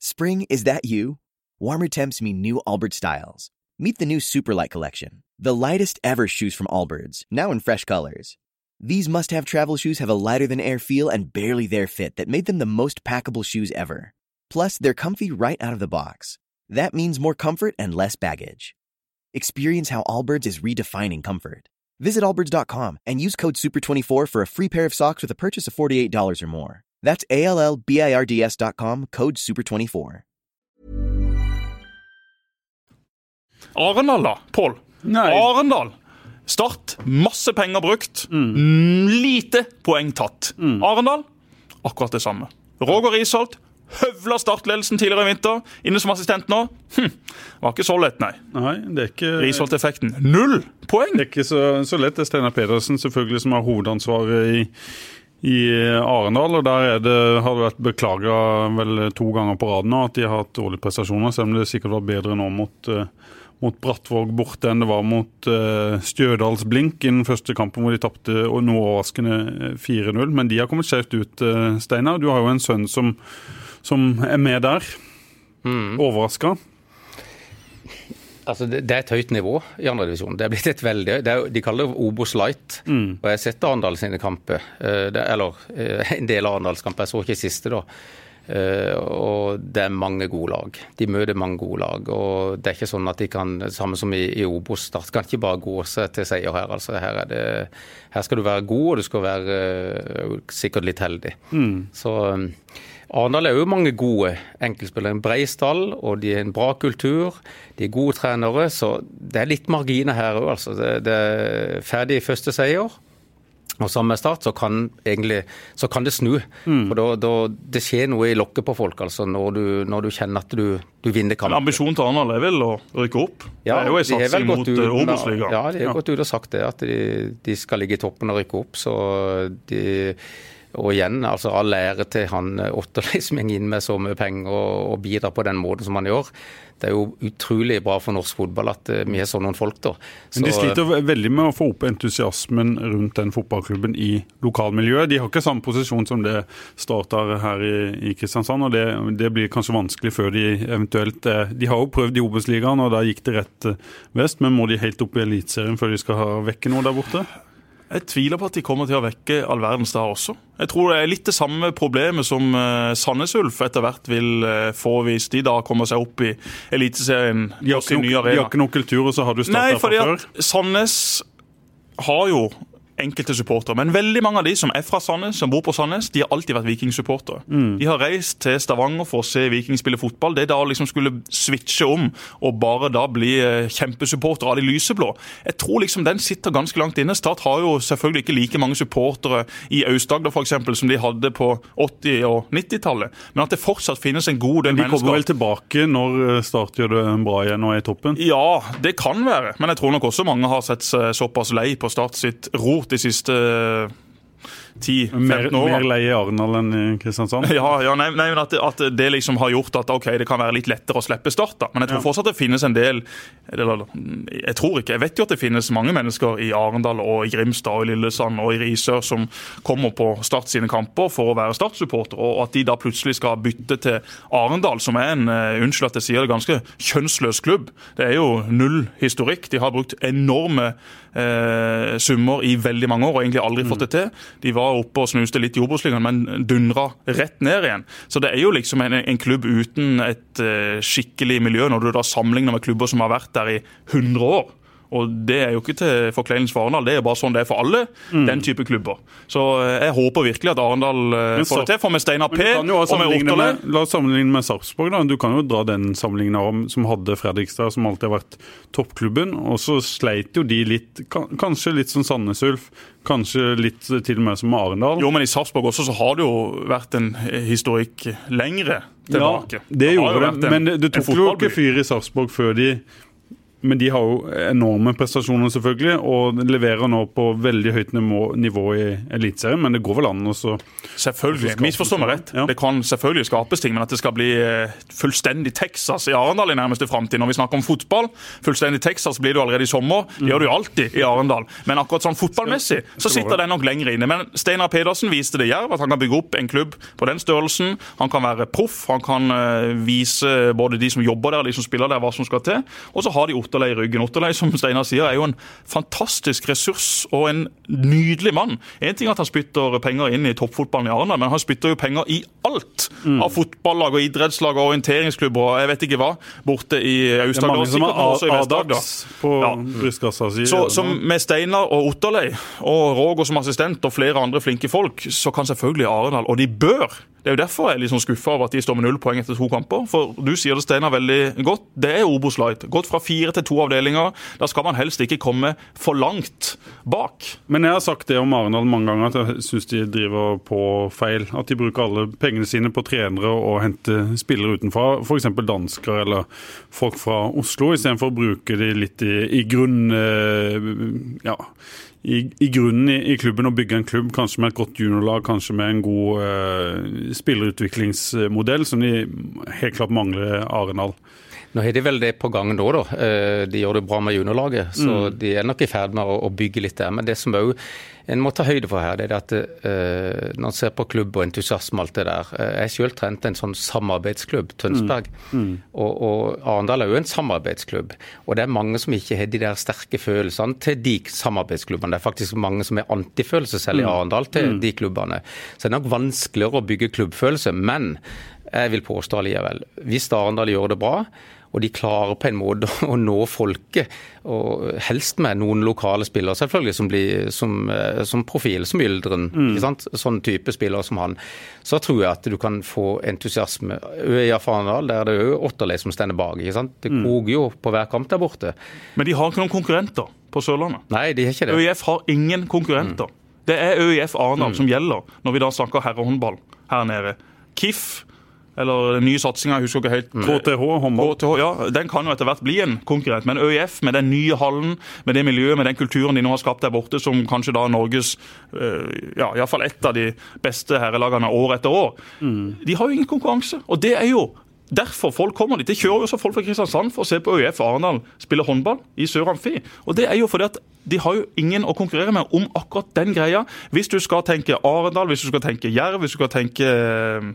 Spring, is that you? Warmer temps mean new Albert styles. Meet the new Superlight collection, the lightest ever shoes from Allbirds, now in fresh colors. These must have travel shoes have a lighter than air feel and barely there fit that made them the most packable shoes ever. Plus, they're comfy right out of the box. That means more comfort and less baggage. Experience how Allbirds is redefining comfort. Visit allbirds.com and use code SUPER24 for a free pair of socks with a purchase of $48 or more. That's A-L-L-B-I-R-D-S.com, code SUPER24. Arendal, da, Pål. Arendal. Start. Masse penger brukt. Mm. Lite poeng tatt. Mm. Arendal, akkurat det samme. Roger Risholt, høvla startledelsen tidligere i vinter. Inne som assistent nå. Hm, var ikke så lett, nei. nei det er ikke... Risholt-effekten. Null poeng! Det er ikke så, så lett. Det er Steinar Pedersen selvfølgelig som har hovedansvaret i, i Arendal. og Der det, har det vært beklaga vel to ganger på rad nå at de har hatt dårlige prestasjoner, selv om det sikkert var bedre nå mot uh, mot Brattvåg borte enn det var mot uh, Stjørdals Blink i den første kampen hvor de tapte noe overraskende 4-0. Men de har kommet skjevt ut, uh, Steinar. Du har jo en sønn som som er med der. Mm. Overraska? Altså, det, det, er et høyt nivå i andredivisjon. Det er blitt et veldig, er, De kaller det Obos Light. Mm. og Jeg har sett Arendal sine kamper. Eh, det, eller eh, en del av Arendals kamper. Jeg så ikke siste, da. Uh, og det er mange gode lag. De møter mange gode lag. og Det er ikke sånn at de kan, samme som i, i Obos, Start kan ikke bare gå seg til seier her. altså Her, det, her skal du være god, og du skal være sikkert litt heldig. Mm. Så Arendal er jo mange gode enkeltspillere. En brei stall, og de er en bra kultur. De er gode trenere, så det er litt marginer her òg, altså. Det, det er ferdig første seier. Og sammen med Start så kan, egentlig, så kan det snu. Mm. For da, da, Det skjer noe i lokket på folk altså, når du, når du kjenner at du, du vinner kampen. Ambisjonen til Arendal er vel å rykke opp? Ja, det er jo en satsing mot eh, Obos-ligaen. Ja, de har ja. gått ut og sagt det, at de, de, skal ligge i toppen og rykke opp. så de og igjen, altså all ære til han eh, Otterlei som går inn med så mye penger og, og bidrar på den måten som han gjør. Det er jo utrolig bra for norsk fotball at uh, vi har sånne folk. da. Så, Men De sliter veldig med å få opp entusiasmen rundt den fotballklubben i lokalmiljøet. De har ikke samme posisjon som det starter her i, i Kristiansand, og det, det, blir kanskje vanskelig før de eventuelt eh, De har jo prøvd i Obos-ligaen, og da gikk det rett vest, men må de helt opp i Eliteserien før de skal ha vekke noe der borte? Jeg tviler på at de kommer til å vekke all verdens da også. Jeg tror det er litt det samme problemet som uh, Sandnes Ulf etter hvert vil uh, få hvis de da kommer seg opp i Eliteserien. De har ikke noen kultur, og så har du starta fra før? Sandnes har jo enkelte supportere. Men veldig mange av de som er fra Sandnes, som bor på Sandnes, de har alltid vært Viking-supportere. Mm. De har reist til Stavanger for å se Viking spille fotball. Det da liksom skulle switche om og bare da bli eh, kjempesupportere av de lyseblå. Jeg tror liksom den sitter ganske langt inne. Start har jo selvfølgelig ikke like mange supportere i Aust-Agder f.eks. som de hadde på 80- og 90-tallet, men at det fortsatt finnes en god del mennesker. De kommer vel tilbake når eh, Start gjør det bra igjen og er i toppen? Ja, det kan være. Men jeg tror nok også mange har sett seg såpass lei på Start sitt rot de siste eh, 10-15 år. Mer leie i Arendal enn i Kristiansand? Ja, ja nei, nei, men at, at, det liksom har gjort at ok, det kan være litt lettere å slippe Start. da. Men jeg tror ja. fortsatt det finnes en del eller, Jeg tror ikke, jeg vet jo at det finnes mange mennesker i Arendal og i Grimstad og i Lillesand og i Risør som kommer på Start sine kamper for å være Start-supporter, og at de da plutselig skal bytte til Arendal, som er en uh, unnskyld at jeg sier det, ganske kjønnsløs klubb. Det er jo null historikk. De har brukt enorme eh, summer i veldig mange år og egentlig aldri mm. fått det til. De var oppe og snuste litt i Obos-ligaen, men dundra rett ned igjen. Så det er jo liksom en, en klubb uten et uh, skikkelig miljø, når du da sammenligner med klubber som har vært der i 100 år. Og Det er jo ikke til forkleinelse for Arendal, det er bare sånn det er for alle mm. den type klubber. Så eh, jeg håper virkelig at Arendal eh, får det til. For med Steinar P og med Ortele La oss sammenligne med Sarpsborg. da. Du kan jo dra den sammenligninga som hadde Fredrikstad, som alltid har vært toppklubben. Og så sleit jo de litt, kanskje litt som Sandnes Ulf. Kanskje litt til og med som Arendal. Jo, men i Sarpsborg også så har det jo vært en historikk lengre tilbake. Ja, det, det gjorde det, men det tok jo ikke fyr i Sarpsborg før de men de har jo enorme prestasjoner, selvfølgelig, og leverer nå på veldig høyt nivå, nivå i Eliteserien. Men det går vel an å Selvfølgelig. Misforstå meg rett. Ja. Det kan selvfølgelig skapes ting, men at det skal bli eh, fullstendig Texas i Arendal i nærmeste framtid Når vi snakker om fotball, fullstendig Texas blir det jo allerede i sommer. Det gjør det jo alltid i Arendal. Men akkurat sånn fotballmessig så sitter den nok lenger inne. Men Steinar Pedersen viste det jerv, at han kan bygge opp en klubb på den størrelsen. Han kan være proff, han kan eh, vise både de som jobber der og de som spiller der, hva som skal til. Og så har de Otterlei i ryggen. Otterlei som Steinar sier, er jo en fantastisk ressurs og en nydelig mann. En ting er at han spytter penger inn i toppfotballen i Arendal, men han spytter jo penger i alt mm. av fotballag og idrettslag og orienteringsklubber og jeg vet ikke hva, borte i Aust-Agder. Det er mange som har Adax på ja. brystkassa si. Så, så med Steinar og Otterlei og Roger som assistent og flere andre flinke folk, så kan selvfølgelig Arendal, og de bør det er jo derfor jeg er litt sånn skuffa over at de står med null poeng etter to kamper. For du sier det, Steinar, veldig godt. Det er Obos Light. Gått fra fire til to avdelinger. Da skal man helst ikke komme for langt bak. Men jeg har sagt det om Arendal mange ganger, at jeg syns de driver på feil. At de bruker alle pengene sine på trenere og henter spillere utenfra, f.eks. dansker eller folk fra Oslo, istedenfor å bruke de litt i, i grunn... Eh, ja i, i grunnen i, i, klubben å bygge en klubb, kanskje med et godt juniorlag, kanskje med en god uh, spillerutviklingsmodell, som de helt klart mangler Arendal. Nå har de vel det på gang nå, da. Eh, de gjør det bra med juniorlaget, så mm. de er nok i ferd med å, bygge litt der. Men det som òg en må ta høyde for her, det er at uh, når en ser på klubb og entusiasme og alt det der uh, Jeg sjøl trente en sånn samarbeidsklubb, Tønsberg. Mm. Mm. Og, og, Arendal er jo en samarbeidsklubb. Og det er mange som ikke har de der sterke følelsene til de samarbeidsklubbene. Det er faktisk mange som er antifølelse selv i mm. Arendal til mm. de klubbene. Så det er nok vanskeligere å bygge klubbfølelse. Men jeg vil påstå allikevel, hvis Arendal gjør det bra og de klarer på en måte å nå folket, og helst med noen lokale spillere selvfølgelig som, blir, som, eh, som profil, som Yldren. Mm. Sånn type spillere som han. Så tror jeg at du kan få entusiasme. Øya Farendal, der er det jo Otterlei som stender bak. Det mm. koker jo på hver kamp der borte. Men de har ikke noen konkurrenter på Sørlandet? Nei, de har ikke det. ØIF har ingen konkurrenter. Mm. Det er ØIF Arendal mm. som gjelder når vi da snakker herrehåndball her nede. KIF eller den nye satsinga, husker ikke helt. KTH håndball. KTH, ja, Den kan jo etter hvert bli en konkurrent. Men ØIF, med den nye hallen, med det miljøet, med den kulturen de nå har skapt der borte, som kanskje da Norges øh, ja, iallfall ett av de beste herrelagene år etter år, mm. de har jo ingen konkurranse. Og det er jo Derfor folk kommer dit. Det kjører jo også folk fra Kristiansand for å se på ØIF Arendal spille håndball i Sør Amfi. Og det er jo fordi at de har jo ingen å konkurrere med om akkurat den greia. Hvis du skal tenke Arendal, hvis du skal tenke Jerv, hvis du skal tenke eh,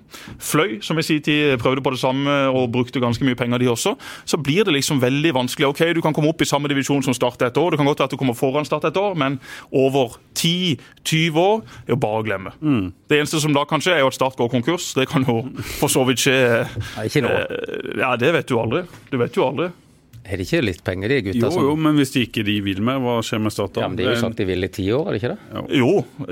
Fløy, som i sin tid prøvde på det samme og brukte ganske mye penger, de også, så blir det liksom veldig vanskelig. OK, du kan komme opp i samme divisjon som Start et år, det kan godt være at du kommer foran Start et år, men over 10-20 år er jo bare å glemme. Mm. Det eneste som da kan skje, er jo at Start går konkurs. Det kan jo for så vidt skje. Nå. Ja, det vet du aldri. Du vet jo aldri. Er det ikke litt penger, de gutta? Jo, som... jo, men hvis de ikke de vil mer, hva skjer med Statoil? Ja, men De har jo sagt de vil i ti år, er det ikke det? Jo,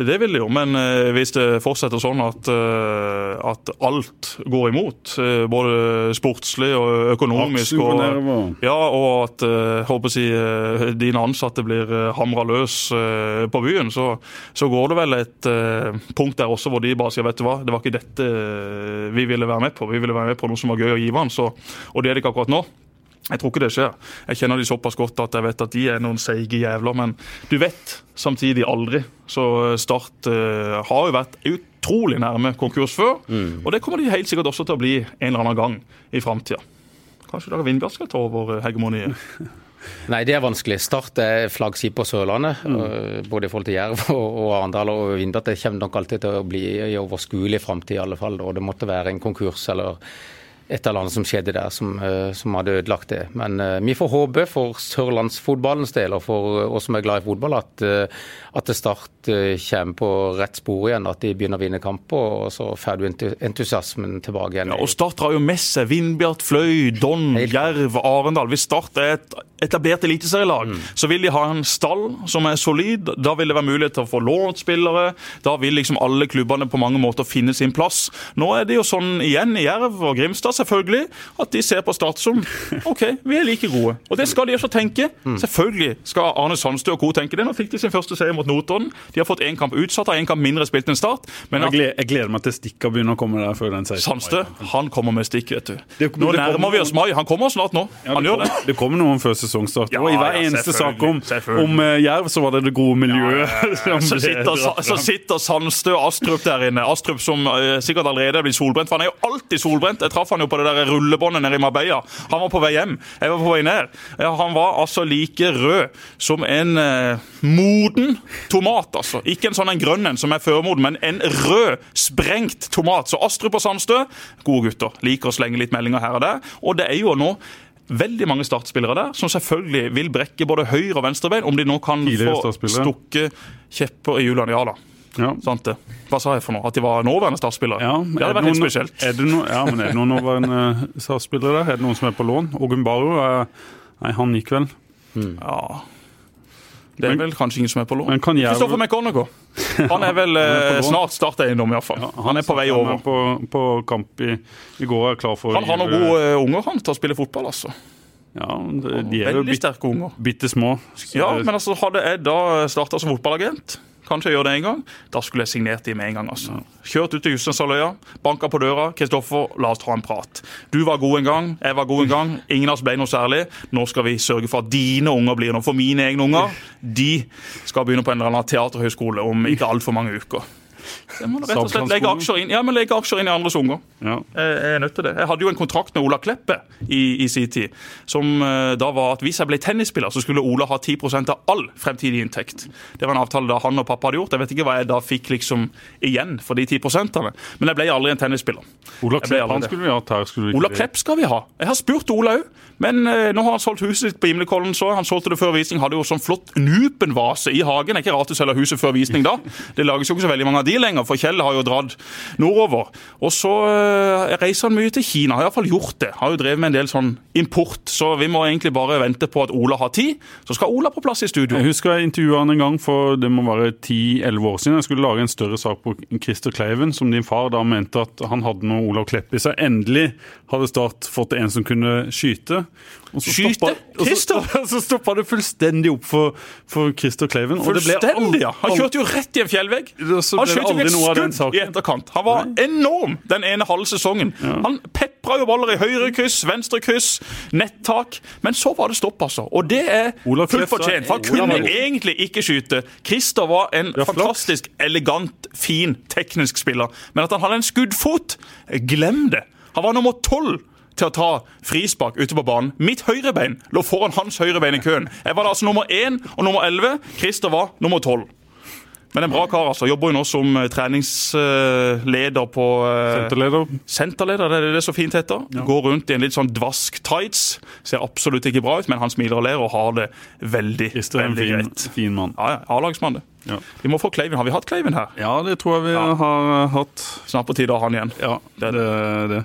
det vil de jo. Men uh, hvis det fortsetter sånn at, uh, at alt går imot, uh, både sportslig og økonomisk og, ja, og at håper si, dine ansatte blir hamra løs på byen, så, så, går det vel et punkt der også hvor de bare sier vet du hva, det var ikke dette vi ville være med på. Vi ville være med på noe som var gøy og givende, og det er det ikke akkurat nå. Jeg tror ikke det skjer. Jeg kjenner de såpass godt at jeg vet at de er noen seige jævler. Men du vet samtidig aldri. Så Start uh, har jo vært utrolig nærme konkurs før. Mm. Og det kommer de helt sikkert også til å bli en eller annen gang i framtida. Kanskje Dag Vindbjart skal ta over hegemoniet? Nei, det er vanskelig. Start er flaggskip på Sørlandet. Mm. Både i forhold til Jerv og Arendal og Vindbjart. Det kommer nok alltid til å bli i overskuelig framtid i alle fall. Og det måtte være en konkurs eller et eller annet som skjedde der som, eh, som hadde ødelagt det. Men uh, vi får håpe for sørlandsfotballens del og for oss som er glad i fotball, at, uh, at det Start kommer på rett spor igjen. At de begynner å vinne kamper, og så får du entusiasmen tilbake igjen. Ja, og Start har jo med seg Vindbjart, Fløy, Don, Jerv, Arendal. Hvis Start er et etablert eliteserielag, mm. så vil de ha en stall som er solid. Da vil det være mulighet til å få lånt spillere. Da vil liksom alle klubbene på mange måter finne sin plass. Nå er det jo sånn igjen i Jerv og Grimstad selvfølgelig at de ser på Start som OK, vi er like gode. Og det skal de også tenke. Selvfølgelig skal Arne Sandstø og co. tenke det. Nå fikk de sin første seier mot Notodden. De har fått én kamp utsatt, har én kamp mindre spilt enn Start. Men at, jeg, gleder, meg til Stikka begynner å komme der før den seieren. Sandstø, han kommer med stikk, vet du. Det, nå nærmer vi oss mai. Han kommer snart nå. Ja, han gjør det. Det kommer noen før sesongstart. Ja, og i hver ja, eneste sak om, om uh, Jerv, så var det det gode miljøet. så, sitter, så sitter Sandstø og Astrup der inne. Astrup som uh, sikkert allerede er blitt solbrent. For han er jo alltid solbrent. Jeg traff han jo på det der rullebåndet nede i Marbella. Han var på vei hjem. Jeg var på vei ned. Han var altså like rød som en eh, moden tomat, altså. Ikke en sånn en grønn en som er førmoden, men en rød, sprengt tomat. Så Astrup og Sandstø, gode gutter. Liker å slenge litt meldinger her og der. Og det er jo nå veldig mange startspillere der som selvfølgelig vil brekke både høyre- og venstrebein, om de nå kan få stukke kjepper i hjulene. Ja da. Ja. Sant det. Hva sa jeg for noe? At de var nåværende startspillere? Ja, det hadde vært helt spesielt. Er det no, ja, men er det noen nåværende startspillere der? Er det noen som er på lån? Ogunbaro? Nei, han gikk vel. Hmm. Ja det er men, vel kanskje ingen som er på lån. Kristoffer McGonagall. Han er vel han er snart starteiendom, iallfall. Ja, han, han er på vei over. Han er på, på kamp i, i, går er klar for Han har noen gode unger han til å spille fotball, altså. Ja, de er jo bitte, bitte små. Ja, men altså, hadde jeg da starta som fotballagent Kanskje jeg gjør det en gang. Da skulle jeg signert de med en gang. altså. Kjørt ut til Justenshalvøya, banka på døra. 'Kristoffer, la oss ta en prat.' Du var god en gang, jeg var god en gang. Ingen av oss ble noe særlig. Nå skal vi sørge for at dine unger blir noe. For mine egne unger, de skal begynne på en eller annen teaterhøyskole om ikke altfor mange uker. Jeg må rett og slett legge aksjer inn, ja, men legge aksjer inn i andres unger. Ja. Jeg er nødt til det. Jeg hadde jo en kontrakt med Ola Kleppe i, i sin tid, som eh, da var at hvis jeg ble tennisspiller, så skulle Ola ha 10% av all fremtidig inntekt. Det var en avtale da han og pappa hadde gjort. Jeg vet ikke hva jeg da fikk liksom igjen for de 10% men jeg ble aldri en tennisspiller. Ola Klepp han skulle vi hatt her. Skulle vi ikke Ola? Klepp skal vi ha. Jeg har spurt Ola òg, men eh, nå har han solgt huset sitt på Gimlekollen. så Han solgte det før visning, hadde jo sånn flott Nupen-vase i hagen. Det er ikke rart du selger huset før visning da. Det lages jo ikke så veldig mange av de lenger, for Kjell har jo dratt nordover. Og så eh, reiser han mye til Kina, har iallfall gjort det. Har jo drevet med en del sånn import, så vi må egentlig bare vente på at Ola har tid. Så skal Ola på plass i studio. Jeg husker jeg intervjua han en gang for det må være 10-11 år siden. Jeg skulle lage en større sak på Christer Kleiven, som din far da mente at han hadde noe Olav Klepp i seg. Endelig hadde Start fått en som kunne skyte. Og så Skyte? stoppa- og så- Christer? Så stoppa det fullstendig opp for, for Christer Kleiven. Fullstendig, ja. Han kjørte jo rett i en fjellvegg. Han ble av den et skudd i etterkant. Han var enorm den ene halve sesongen. Han pepra jo baller i høyre kryss, venstre kryss, nettak. Men så var det stopp, altså. Og det er fullt fortjent. For han kunne egentlig ikke skyte. Christer var en fantastisk elegant, fin, teknisk spiller. Men at han hadde en skuddfot, glem det. Han var nummer tolv til å ta frispark ute på banen. Mitt høyrebein lå foran hans høyrebein i køen. Jeg var da altså nummer én og nummer elleve. Christer var nummer tolv. Men en bra kar, altså. Jobber jo nå som eh, treningsleder på eh, Senterleder. Senterleder, det er det så fint heter. Går rundt i en litt sånn dvask tights. Ser absolutt ikke bra ut, men han smiler og ler og har det veldig, Christer er veldig fin, greit. fin mann. Ja, ja, A-lagsmann, det. Ja. Vi må få Kleiven. Har vi hatt Kleiven her? Ja, det tror jeg vi har eh, hatt. Snart på tide å ha han igjen. Ja, Det det er er det.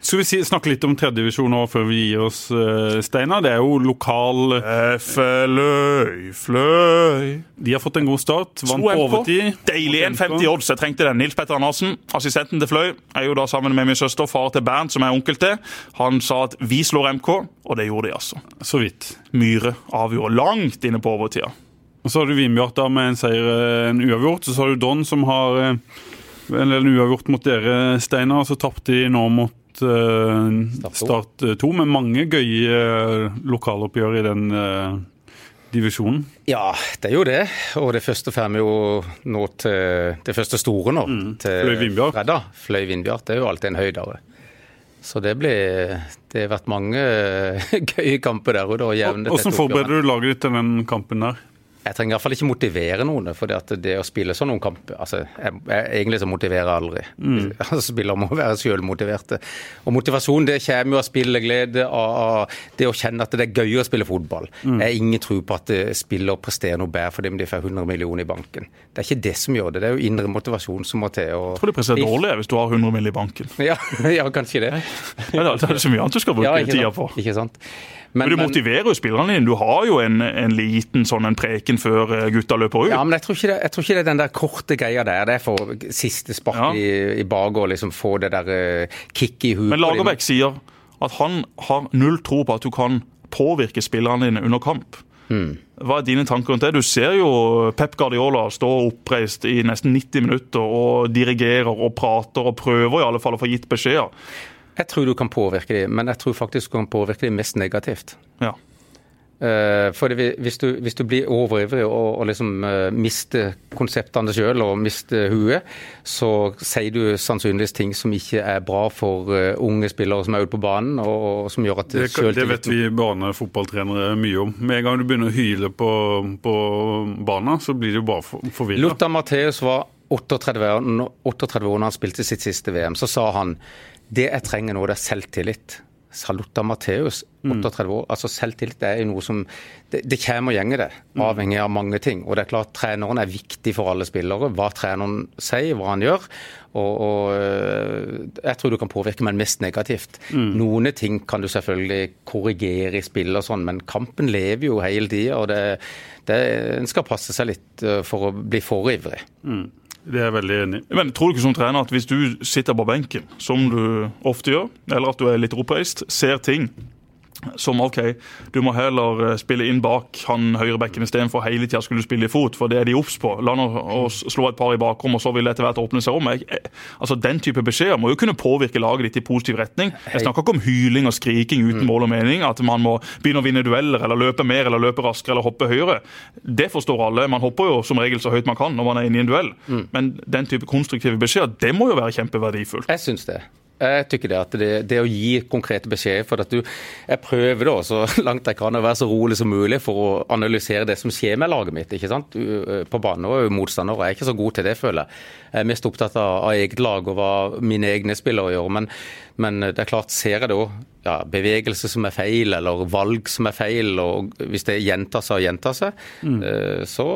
Skal vi si, snakke litt om tredjedivisjon nå før vi gir oss, uh, Steinar? Det er jo lokal Fløy, fløy De har fått en god start. Vant på overtid. Deilig 1,50 odds. Jeg trengte den. Nils Petter Andersen, assistenten til Fløy, er jo da sammen med min søster, far til Bernt, som er onkel til. Han sa at vi slår MK, og det gjorde de altså. Så vidt. Myhre avgjorde langt inne på overtida. Og Så har du Vindbjart da med en seier, eh, en uavgjort. Så har du Don som har eh, en uavgjort mot dere, Steinar. Så tapte de nå mot eh, Start 2, med mange gøye eh, lokaloppgjør i den eh, divisjonen. Ja, det er jo det. Og det første får vi jo nå til det første store nå. til Fløy Vindbjart. Fløy Vindbjart. Det er jo alltid en høydere. Så det blir Det har vært mange gøye kamper der og og jevne Hvordan forbereder du laget ditt til den kampen der? Jeg trenger i hvert fall ikke motivere noen. For det, det å spille sånn noen kamper altså, jeg, jeg, Egentlig så motiverer jeg aldri. Altså, Spillere må være selvmotiverte. Og motivasjon det kommer jo av spilleglede, av, av det å kjenne at det er gøy å spille fotball. Jeg har ingen tro på at eh, spillere presterer noe bedre fordi de får 100 millioner i banken. Det er ikke det som gjør det. Det er jo indre motivasjon som må til. Og... Jeg tror de presterer dårlig hvis du har 100 mill. i banken. Ja, ja, kanskje det. Ja, det er så mye annet du skal bruke Ja, tida på. Ikke sant? Men du motiverer jo spillerne dine. Du har jo en, en liten sånn en preken før eh, gutta løper ut. Ja, men jeg tror, det, jeg tror ikke det er den der korte greia der. Det er for siste spark Ja. i, i bak og liksom få det der uh, kicket i huet. Men. Lagerbäck sier at han har null tro på at du kan påvirke spillerne dine under kamp. Hva er dine tanker rundt det? Du ser jo Pep Guardiola stå oppreist i nesten 90 minutter og dirigerer og prater og prøver i alle fall å få gitt beskjeder. Jeg tror du kan påvirke dem, men jeg tror faktisk du kan påvirke dem mest negativt. Ja. Eh, For det, hvis, du, hvis du blir overivrig og, og liksom eh, mister konseptene sjøl og mister huet, så sier du sannsynligvis ting som ikke er bra for eh, unge spillere som er ute på banen, og, og som gjør at Det, det vet vi barnefotballtrenere mye om. Med en gang du begynner å hyle på, på banen, så blir du bare for, forvirra. Lothar Matheus var 38 år, når- 38 år når han spilte sitt siste VM. Så sa han det jeg trenger nå, det er selvtillit. Saluta Matteus, Matheus, 38 år. Altså Selvtillit er jo noe som Det, det kommer og gjenger, det. Avhengig av mange ting. Og det er klart treneren er viktig for alle spillere. Hva treneren sier, hva han gjør. Og, og øh, jeg tror du kan påvirke, men mest negativt. Noen ting kan du selvfølgelig korrigere i spill og sånn, men kampen lever jo hele tida. Og det, det, en skal passe seg litt øh, for å bli for ivrig. Det er jeg veldig enig i. Men tror du ikke som trener at hvis du sitter på benken, som du ofte gjør, eller at du er litt oppreist, ser ting som OK, du må heller eh, spille inn bak han høyrebekken istedenfor hele tida skulle spille i fot, for det er de obs på. La nå å slå et par i bakrom, og så vil det etter hvert åpne seg om. Jeg, jeg, altså Den type beskjeder må jo kunne påvirke laget ditt i positiv retning. Jeg snakker ikke om hyling og skriking uten mål og mening, at man må begynne å vinne dueller eller løpe mer eller løpe raskere eller hoppe høyere. Det forstår alle. Man hopper jo som regel så høyt man kan når man er inne i en duell. Men den type konstruktive beskjeder, det må jo være kjempeverdifullt. Jeg syns det. Jeg tykker det at det, det å gi konkrete beskjeder for at du, Jeg prøver da så langt jeg kan å være så rolig som mulig for å analysere det som skjer med laget mitt. ikke sant? På banen og motstander, og jeg er ikke så god til det, føler jeg. Jeg er mest opptatt av, av eget lag og hva mine egne spillere gjør. Men, men det er klart, ser jeg da ja, bevegelse som er feil, eller valg som er feil, og hvis det gjentar seg og gjentar seg, mm. så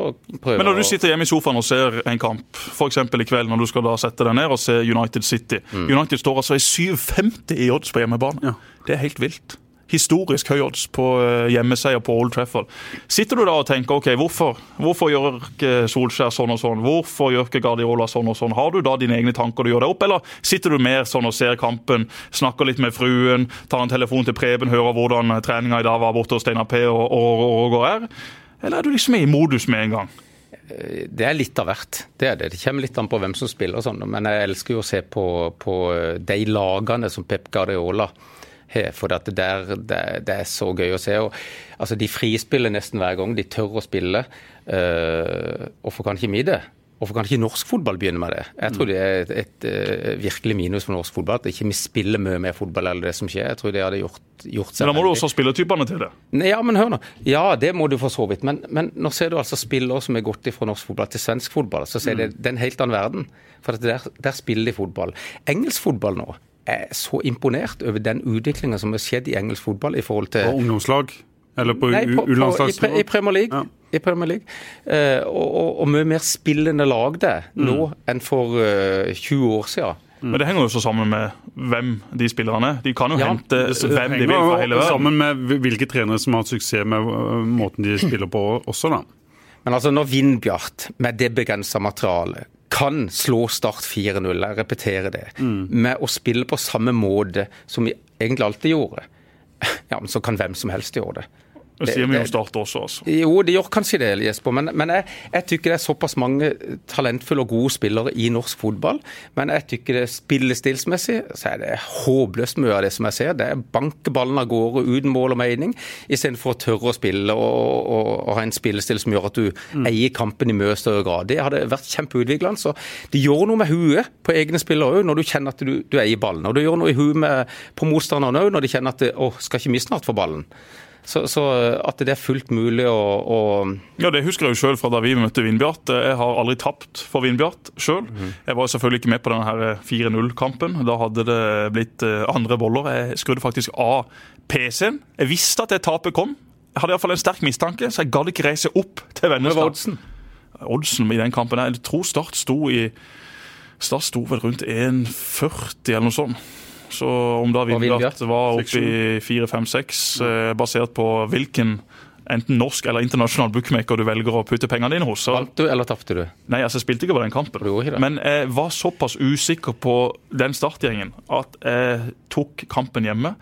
prøver Men når du sitter hjemme i sofaen og ser en kamp, f.eks. i kveld når du skal da sette deg ned og se United City mm. United står altså i 7,50 i odds på hjemmebane. Ja. Det er helt vilt historisk høy odds på eh, hjemmeseier på Old Trafford. Sitter du da og tenker ok, hvorfor, hvorfor gjør ikke Solskjær sånn og sånn? Hvorfor gjør ikke Guardiola sånn og sånn? Har du da dine egne tanker du gjør deg opp, eller sitter du mer sånn og ser kampen, snakker litt med fruen, tar en telefon til Preben, hører hvordan treninga i dag var borte hos Steinar P og, Roger og, og er? Eller er du liksom i modus med en gang? Det er litt av hvert. Det er det. Det kommer litt an på hvem som spiller og sånn. Men jeg elsker jo å se på, på de lagene som Pep Guardiola. For det, der, det, det, er så gøy å se. Og, altså, de frispiller nesten hver gang. De tør å spille. Uh, hvorfor kan ikke vi det? Hvorfor kan ikke norsk fotball begynne med det? Jeg tror det er et, et, et uh, virkelig minus for norsk fotball at ikke vi spiller mye mer fotball eller det som skjer. Jeg tror det hadde gjort, gjort seg Men Da må du også ha spilletypene til det? Ja, men hør nå. Ja, det må du for så vidt. Men, men nå ser du altså spillere som er gått fra norsk fotball til svensk fotball. Så ser mm. det, det er en helt annen verden. For der, der spiller de fotball. Engelsk fotball nå er så imponert over den utviklinga som har skjedd i engelsk fotball i forhold til På ungdomslag? Eller på U-landslagsnivå? I, i, Premier League. Ja. I Premier League. Uh, og, og, og, mye mer spillende lag det nå mm. enn for uh, eh, 20 år siden. Mm. Men det henger jo så sammen med hvem de spillerne er. De kan jo ja, hente hvem de vil fra hele verden. Sammen med hvilke trenere som har hatt suksess med eh, måten de spiller på også, da. Men altså når Vindbjart, med det begrensa materialet, kan slå Start 4-0, jeg repeterer det, mm. med å spille på samme måte som vi egentlig alltid gjorde, ja, men så kan hvem som helst gjøre det. Det sier vi jo Start også, altså. Jo, det gjør kanskje det, Jesper. Men, men jeg, jeg tykker det er såpass mange talentfulle og gode spillere i norsk fotball. Men jeg tykker det spillestilsmessig så er det håpløst mye av det som jeg ser. Det er banke ballen av gårde uten mål og mening, istedenfor å tørre å spille og, og, og, ha en spillestil som gjør at du mm. eier kampen i mye større grad. Det hadde vært kjempeutviklende. Så det gjør noe med huet på egne spillere òg, når du kjenner at du, du eier ballen. Og det gjør noe i huet på motstanderne òg, når de kjenner at å, skal ikke vi snart få ballen? Så, så, at det er fullt mulig å, å Ja, Det husker jeg jo selv fra da vi møtte Vindbjart. Jeg har aldri tapt for Vindbjart sjøl. Mm. Jeg var selvfølgelig ikke med på denne 4-0-kampen. Da hadde det blitt eh, andre boller. Jeg skrudde faktisk av PC-en. Jeg visste at det tapet kom. Jeg hadde iallfall en sterk mistanke, så jeg gadd ikke reise opp til Vennesla. Oddsen i den kampen Jeg tror Start sto i Start sto vel rundt 1,40 eller noe sånt. Så om da Vindbjart var oppe i 4-5-6, eh, basert på hvilken enten norsk eller internasjonal bookmaker du velger å putte pengene dine hos. Vant du, eller tapte du? Nei, altså jeg spilte ikke på den kampen. Men jeg var såpass usikker på den startgjengen at jeg tok kampen hjemme.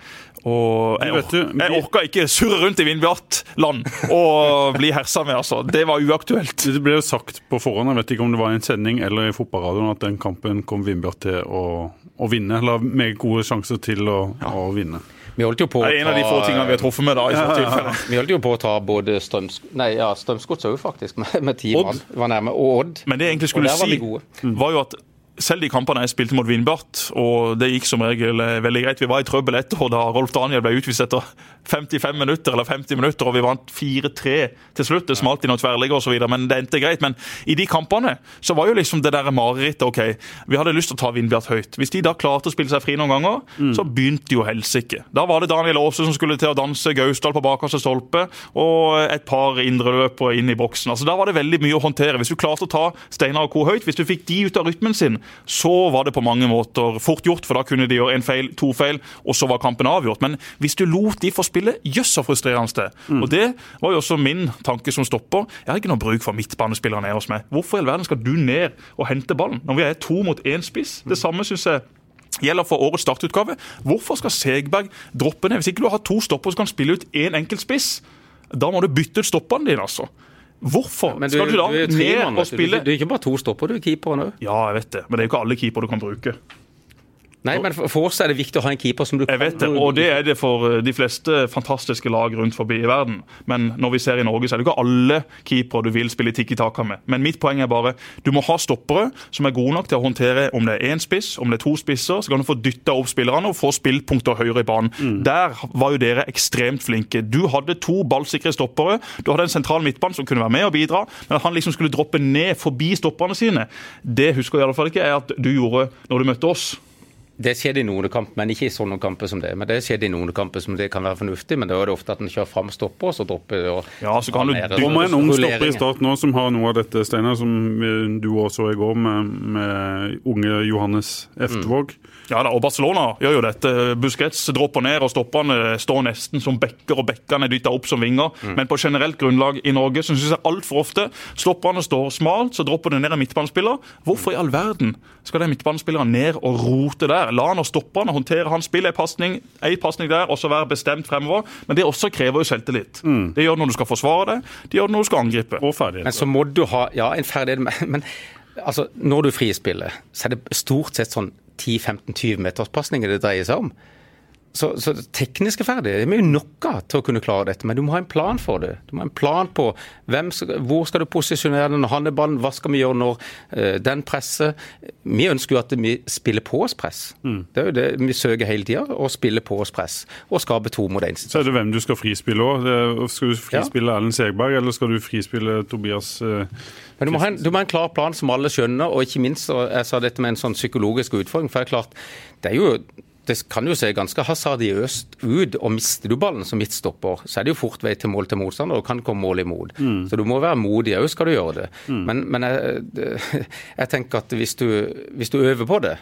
Og jeg, or jeg orka ikke surre rundt i Vindbjart-land og bli hersa med, altså. Det var uaktuelt. Det ble jo sagt på forhånd, jeg vet ikke om det var i en sending eller i fotballradioen, at den kampen kom Vindbjart til å, å vinne. Eller meget gode sjanser til å, ja. å vinne. Vi holdt jo på det er en av de få tingene vi har truffet med da. i ja, ja, Vi holdt jo på å ta både Strøms... Nei, ja, Strømsgodset òg, faktisk, med, med ti mann. Var nærme. Og Odd. Men det jeg egentlig skulle si, var, var jo at selv de kampene jeg spilte mot Vindbart, og det gikk som regel eh, veldig greit. Vi var i trøbbel etterpå da Rolf Daniel ble utvist etter 55 minutter, eller 50 minutter, og vi vant 4-3 til slutt. Det smalt i noen tverrligger osv., men det endte greit. Men i de kampene så var jo liksom det der marerittet OK, vi hadde lyst til å ta Vindbjart høyt. Hvis de da klarte å spille seg fri noen ganger, mm. så begynte jo helsike. Da var det Daniel Aase som skulle til å danse Gausdal på bakerste stolpe, og et par indreløpere inn i boksen. Altså Da var det veldig mye å håndtere. Hvis du klarte å ta Steinar og Co. høyt, hvis du fikk de ut av rytmen sin, så var det på mange måter fort gjort, for da kunne de gjøre en feil, to feil, og så var kampen avgjort. Men hvis du lot de få spille, jøss så frustrerende det. Mm. Og det var jo også min tanke som stopper. Jeg har ikke noe bruk for midtbanespillere nede hos meg. Hvorfor i all verden skal du ned og hente ballen når vi er to mot én spiss? Det samme syns jeg gjelder for årets startutgave. Hvorfor skal Segberg droppe ned? Hvis ikke du har to stopper som kan spille ut én enkelt spiss, da må du bytte ut stoppene dine, altså. Hvorfor du, skal du da du er ned og spille Du, du er ikke bare to stopper, du er keeperen òg. Ja, jeg vet det, men det er jo ikke alle keepere du kan bruke. Nei, men for, oss er det viktig å ha en keeper som du Jeg vet det, og det er det for eh, de fleste fantastiske lag rundt forbi i verden. Men når vi ser i Norge, så er det ikke alle keepere du vil spille tikki taka med. Men mitt poeng er bare du må ha stoppere som er gode nok til å håndtere om det er én spiss, om det er to spisser. Så kan du få dytta opp spillerne og få spillpunkter høyere i banen. Der var jo dere ekstremt flinke. Du hadde to ballsikre stoppere. Du hadde en sentral midtbane som kunne være med og bidra, men at han liksom skulle droppe ned forbi stopperne sine, det husker jeg i alle fall ikke er at du gjorde når du møtte oss. Det skjedde i noen kamper, men ikke i sånne kamper som det. Men det skjedde i noen kamper som det kan være fornuftig, men da er det ofte at en kjører fram stopper, og så dropper det. Og, Ja, så kan du kommer en ung stopper i starten start nå som har noe av dette, Steinar, som eh, du også i går med, med unge Johannes Eftervåg. Ja da, og Barcelona gjør jo dette. Busquets dropper ned, og stopperne står nesten som bekker, og bekkene er dytta opp som vinger. Men på generelt grunnlag i Norge så syns jeg altfor ofte stopperne står smalt, så dropper det ned en midtbanespiller. Hvorfor i all verden skal den midtbanespilleren ned og rote der? La han og stopperne håndtere hans spill. En pasning der, og så være bestemt fremover. Men det også krever jo selvtillit. Det gjør det når du skal forsvare det, det gjør det når du skal angripe. Og ferdighet. Men så må du ha ja, en ferdighet men, men altså, når du frispiller, så er det stort sett sånn 10-15-20 meterspasninger det dreier seg om. Så, så tekniske ferdig, det er jo noe til å kunne klare dette, men du må ha en plan for det. Du må ha en plan på hvem, skal- hvor skal du posisjonere den når han er ballen, hva skal vi gjøre når uh, den presser. Vi ønsker jo at vi spiller på oss press. Det er jo det vi søker hele tida, å spille på oss press og skape to mot én. Så er det hvem du skal frispille òg. Skal du frispille Erlend Segberg, eller skal du frispille Tobias eh, Men du må, en, du må ha en klar plan som alle skjønner, og ikke minst og jeg sa dette med en sånn psykologisk utfordring. For det er klart, det er jo det kan jo se ganske hasardiøst ut, og mister du ballen som midtstopper, så er det jo fort vei til mål til motstander, og kan komme mål imot. Så du må være modig òg, skal du gjøre det. Men, men jeg, jeg tenker at hvis du, hvis du øver på det,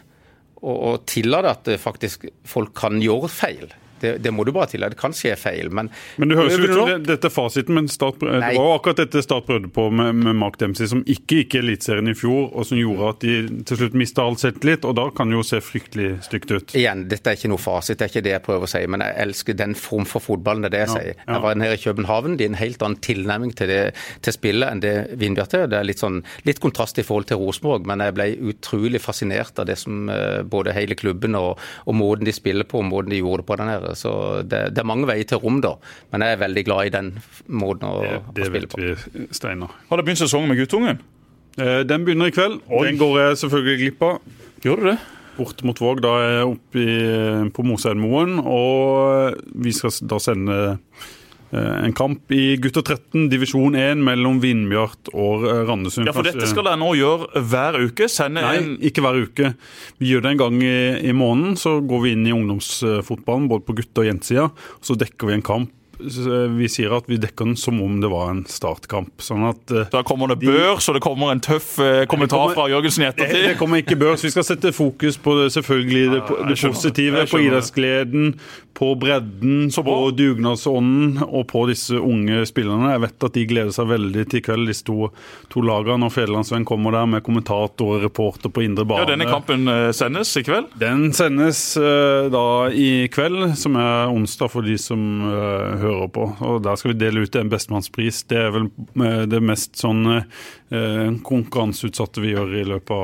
og, og tillater at faktisk folk kan gjøre feil, det, det må du bare tillate. Det kan skje feil, men Men det høres ut som det, dette er fasiten, men start, det var jo akkurat dette Start prøvde på med, med Mark Dempsey, som ikke gikk i Eliteserien i fjor, og som gjorde at de til slutt mista all selvtillit, og da kan det jo se fryktelig stygt ut. Igjen, dette er ikke noe fasit, det er ikke det jeg prøver å si, men jeg elsker den form for fotballen. Det er det jeg sier. ja. Jeg var nede i København, det er en helt annen tilnærming til, det, til spillet enn det Vindbjart er. Det er litt, sånn, litt kontrast i forhold til Rosenborg, men jeg ble utrolig fascinert av det som eh, både hele klubben og, og måten de spiller på, og måten de gjorde det på den. Så det, det er mange veier til rom, da. Men jeg er veldig glad i den måten å, Det, å det vet vi, Steinar. Har det begynt sesongen med guttungen? Eh, Den begynner i kveld. Den går jeg selvfølgelig glipp av. Gjør du det? Bort mot Våg, da er jeg oppe i, på Moseidmoen, og vi skal da sende en kamp i gutter 13, divisjon 1, mellom Vindbjart og eh, Randesund. Ja, for dette skal dere nå gjøre hver uke. Sende Nei, en ikke hver uke. Vi gjør det en gang i, i måneden. Så går vi inn i ungdomsfotballen, både på gutte- og jentesida. Så dekker vi en kamp. Vi sier at vi dekker den som om det var en startkamp. Sånn at uh, Da kommer det børs, og det kommer en tøff uh, kommentar kommer- fra Jørgensen i det, det kommer ikke børs. Vi skal sette fokus på det, selvfølgelig det, Ja, det positive, på idrettsgleden, på bredden, Så på dugnadsånden og på disse unge spillerne. Jeg vet at de gleder seg veldig til i kveld, disse to, to lagene. Når Federlandsvenn kommer der med kommentator og reporter på indre bane. Ja, Denne kampen eh, sendes i kveld. Den sendes uh, da i kveld, som er onsdag for de som eh, hører på. Og Der skal vi dele ut en bestemannspris. Det er vel eh, det mest sånn eh, konkurranseutsatte vi gjør i løpet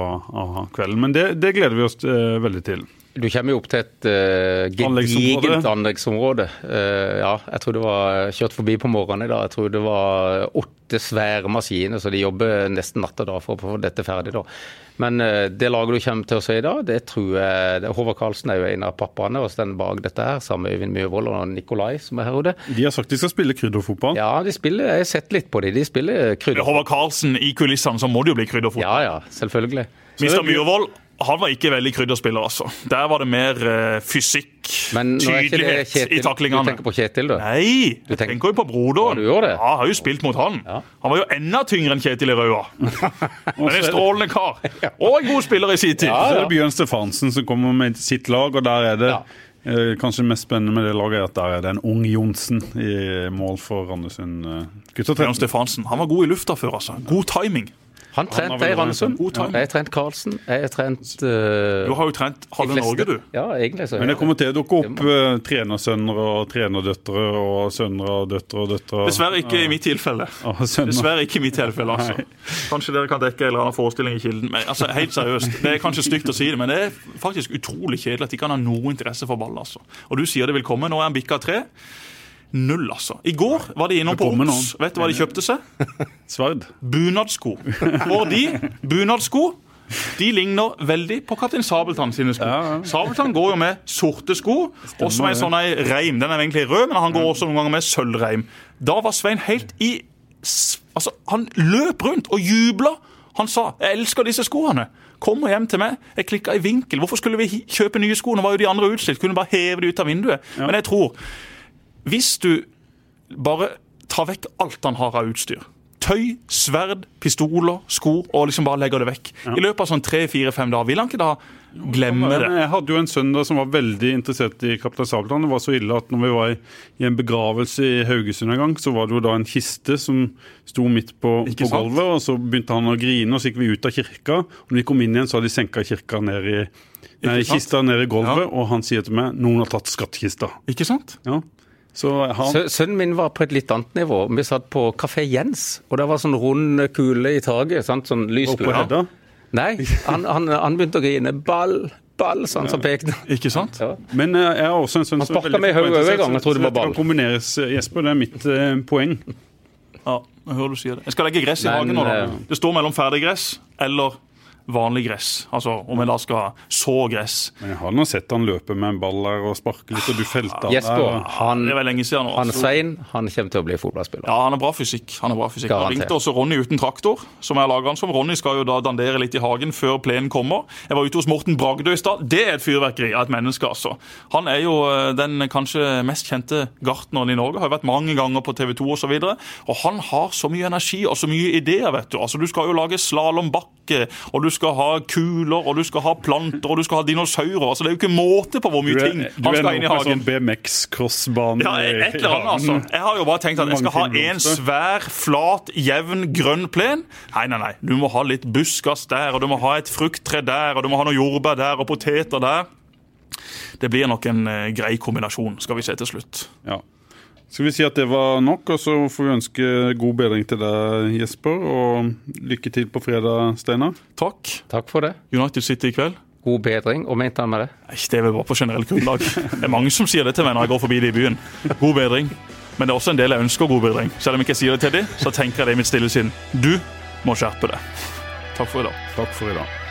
av, kvelden. Men det, det gleder vi oss eh, veldig til. Du kommer jo opp til et uh, gedigent anleggsområde. Eh, ja, jeg tror det var kjørt forbi på morgenen i dag. Jeg tror det var åtte svære maskiner, så de jobber nesten natt og dag for å få dette ferdig. da. Men uh, det laget du kommer til å se i dag, det tror jeg det, Håvard Karlsen er jo en av pappaene og står bak dette her, sammen med Øyvind Myhrvold og Nikolai, som er her ute. De har sagt de skal spille krydderfotball. Ja, de spiller, jeg har sett litt på dem. De spiller krydderfotball. krydder. Håvard Karlsen i kulissene, så må det jo bli krydderfotball. Ja, ja, selvfølgelig. Mister Myhrvold han var ikke veldig krydderspiller, altså. Der var det mer uh, fysikk, Men tydelighet Kjetil, i du tenker på Kjetil, du? Nei, jeg tenker- tenker jo på broderen. Ja, du. Ja, jeg har jo spilt mot han. Ja. Han var jo enda tyngre enn Kjetil i Raua. Men en strålende kar. Og en god spiller i sin tid. Så er det Bjørn Stefansen som kommer med sitt lag, og der er det Ja. eh, Kanskje det mest spennende med det laget er at der er det en ung Johnsen i mål for Randesund. eh, Gutter Bjørn Stefansen han var god i lufta før, altså. God timing. Han trente i Randesund. Jeg har trent Karlsen. Jeg har trent uh, Du har jo trent halve Norge, du. Ja, egentlig så. Men det kommer til å dukke opp uh, trenersønner og trenerdøtre og sønner og døtre og døtre. Dessverre ikke i mitt tilfelle. Dessverre ikke i mitt tilfelle, altså. Kanskje dere kan dekke en eller annen forestilling i Kilden. Men altså, helt seriøst, Det er kanskje stygt å si det, men det er faktisk utrolig kjedelig at de kan ha noe interesse for ball. altså. Og du sier det vil komme. Nå er han bikka tre. Null, altså. I går var de innom på Ops. Vet du hva de kjøpte seg? Sverd. Bunadsko. Og de bunadsko de ligner veldig på Kaptein Sabeltann sine sko. Ja, ja. Sabeltann går jo med sorte sko, med en sånn ei reim. Den er egentlig rød, men han går også noen ganger med sølvreim. Da var Svein helt i Altså, han løp rundt og jubla. Han sa 'Jeg elsker disse skoene'. Kommer hjem til meg. Jeg klikka i vinkel. Hvorfor skulle vi kjøpe nye sko? Nå var jo de andre utstilt. Kunne bare heve de ut av vinduet. Men jeg tror Hvis du bare tar vekk alt han har av utstyr Tøy, sverd, pistoler, sko, og liksom bare legger det vekk. I løpet av sånn tre-fire-fem dager vil han ikke da glemme det. Jeg hadde jo en sønn da som var veldig interessert i Kaptein Sabeltann. Det var så ille at når vi var i, en begravelse i Haugesund en gang, så var det jo da en kiste som sto midt på, på gulvet, og så begynte han å grine, og så gikk vi ut av kirka. Og når vi kom inn igjen, så hadde de senka kirka ned i Nei, kista ned i gulvet, og han sier til meg 'Noen har tatt skattkista'. Ikke sant? Ja. Så han Sønnen min var på et litt annet nivå. Vi satt på Kafé Jens, og det var sånn rund kule i taket. Sånn lys lyskule. på Hedda. Nei, han, han, han begynte å grine. Ball, ball, sa han som pekte. Ikke sant? Ja. Men eh, jeg har også en sønn som er sparket veldig meg i hodet fotballinteressert, en gang, jeg trodde det så ball. Det kan kombineres, eh, Jesper. Det er mitt eh, poeng. Ja, jeg hører du sier det. Jeg skal legge gress i hagen nå, da. eh, Det står mellom ferdig gress eller vanlig gress. Altså om jeg da skal så gress. Men jeg har nå sett han løpe med en ball der og sparke litt, og du felte han Jesper, der. han, Det er vel lenge siden nå. han er Svein han kommer til å bli fotballspiller. Ja, han er bra fysikk. Han er bra fysikk. Han Garantert. ringte også Ronny uten traktor, som jeg lager han som. Ronny skal jo da dandere litt i hagen før plenen kommer. Jeg var ute hos Morten Bragdø i stad. Det er et fyrverkeri av et menneske, altså. Han er jo eh, den kanskje mest kjente gartneren i Norge. Har jo vært mange ganger på TV 2 osv. Og, så og han har så mye energi og så mye ideer, vet du. Altså, Du skal jo lage slalåmbakke, og du skal ha kuler, og du skal ha planter, og du skal ha dinosaurer. Altså, Det er jo ikke måte på hvor mye ting han skal ha inn i hagen. Du er noe med sånn BMX-crossbane. Ja, et eller annet, altså. Jeg har jo bare tenkt at jeg skal ha en svær, flat, jevn, grønn plen. Nei, nei, nei. Du må ha litt buskas der, og du må ha et frukttre der, og du må ha noe jordbær der, og poteter der. Det blir nok en eh, grei kombinasjon, skal vi se til slutt. Ja. Skal vi si at det var nok, og så får vi ønske god bedring til deg, Jesper. Og lykke til på fredag, Steinar. Takk. Takk for det. United City i kveld. God bedring. Og mente han med det? Nei, det er vel bare på generelt grunnlag. Det er mange som sier det til meg når jeg går forbi det i byen. God bedring. Men det er også en del jeg ønsker god bedring. Selv om jeg ikke sier det til dem, så tenker jeg det i mitt stille sinn. Du må skjerpe deg. Takk for i dag. Takk for i dag.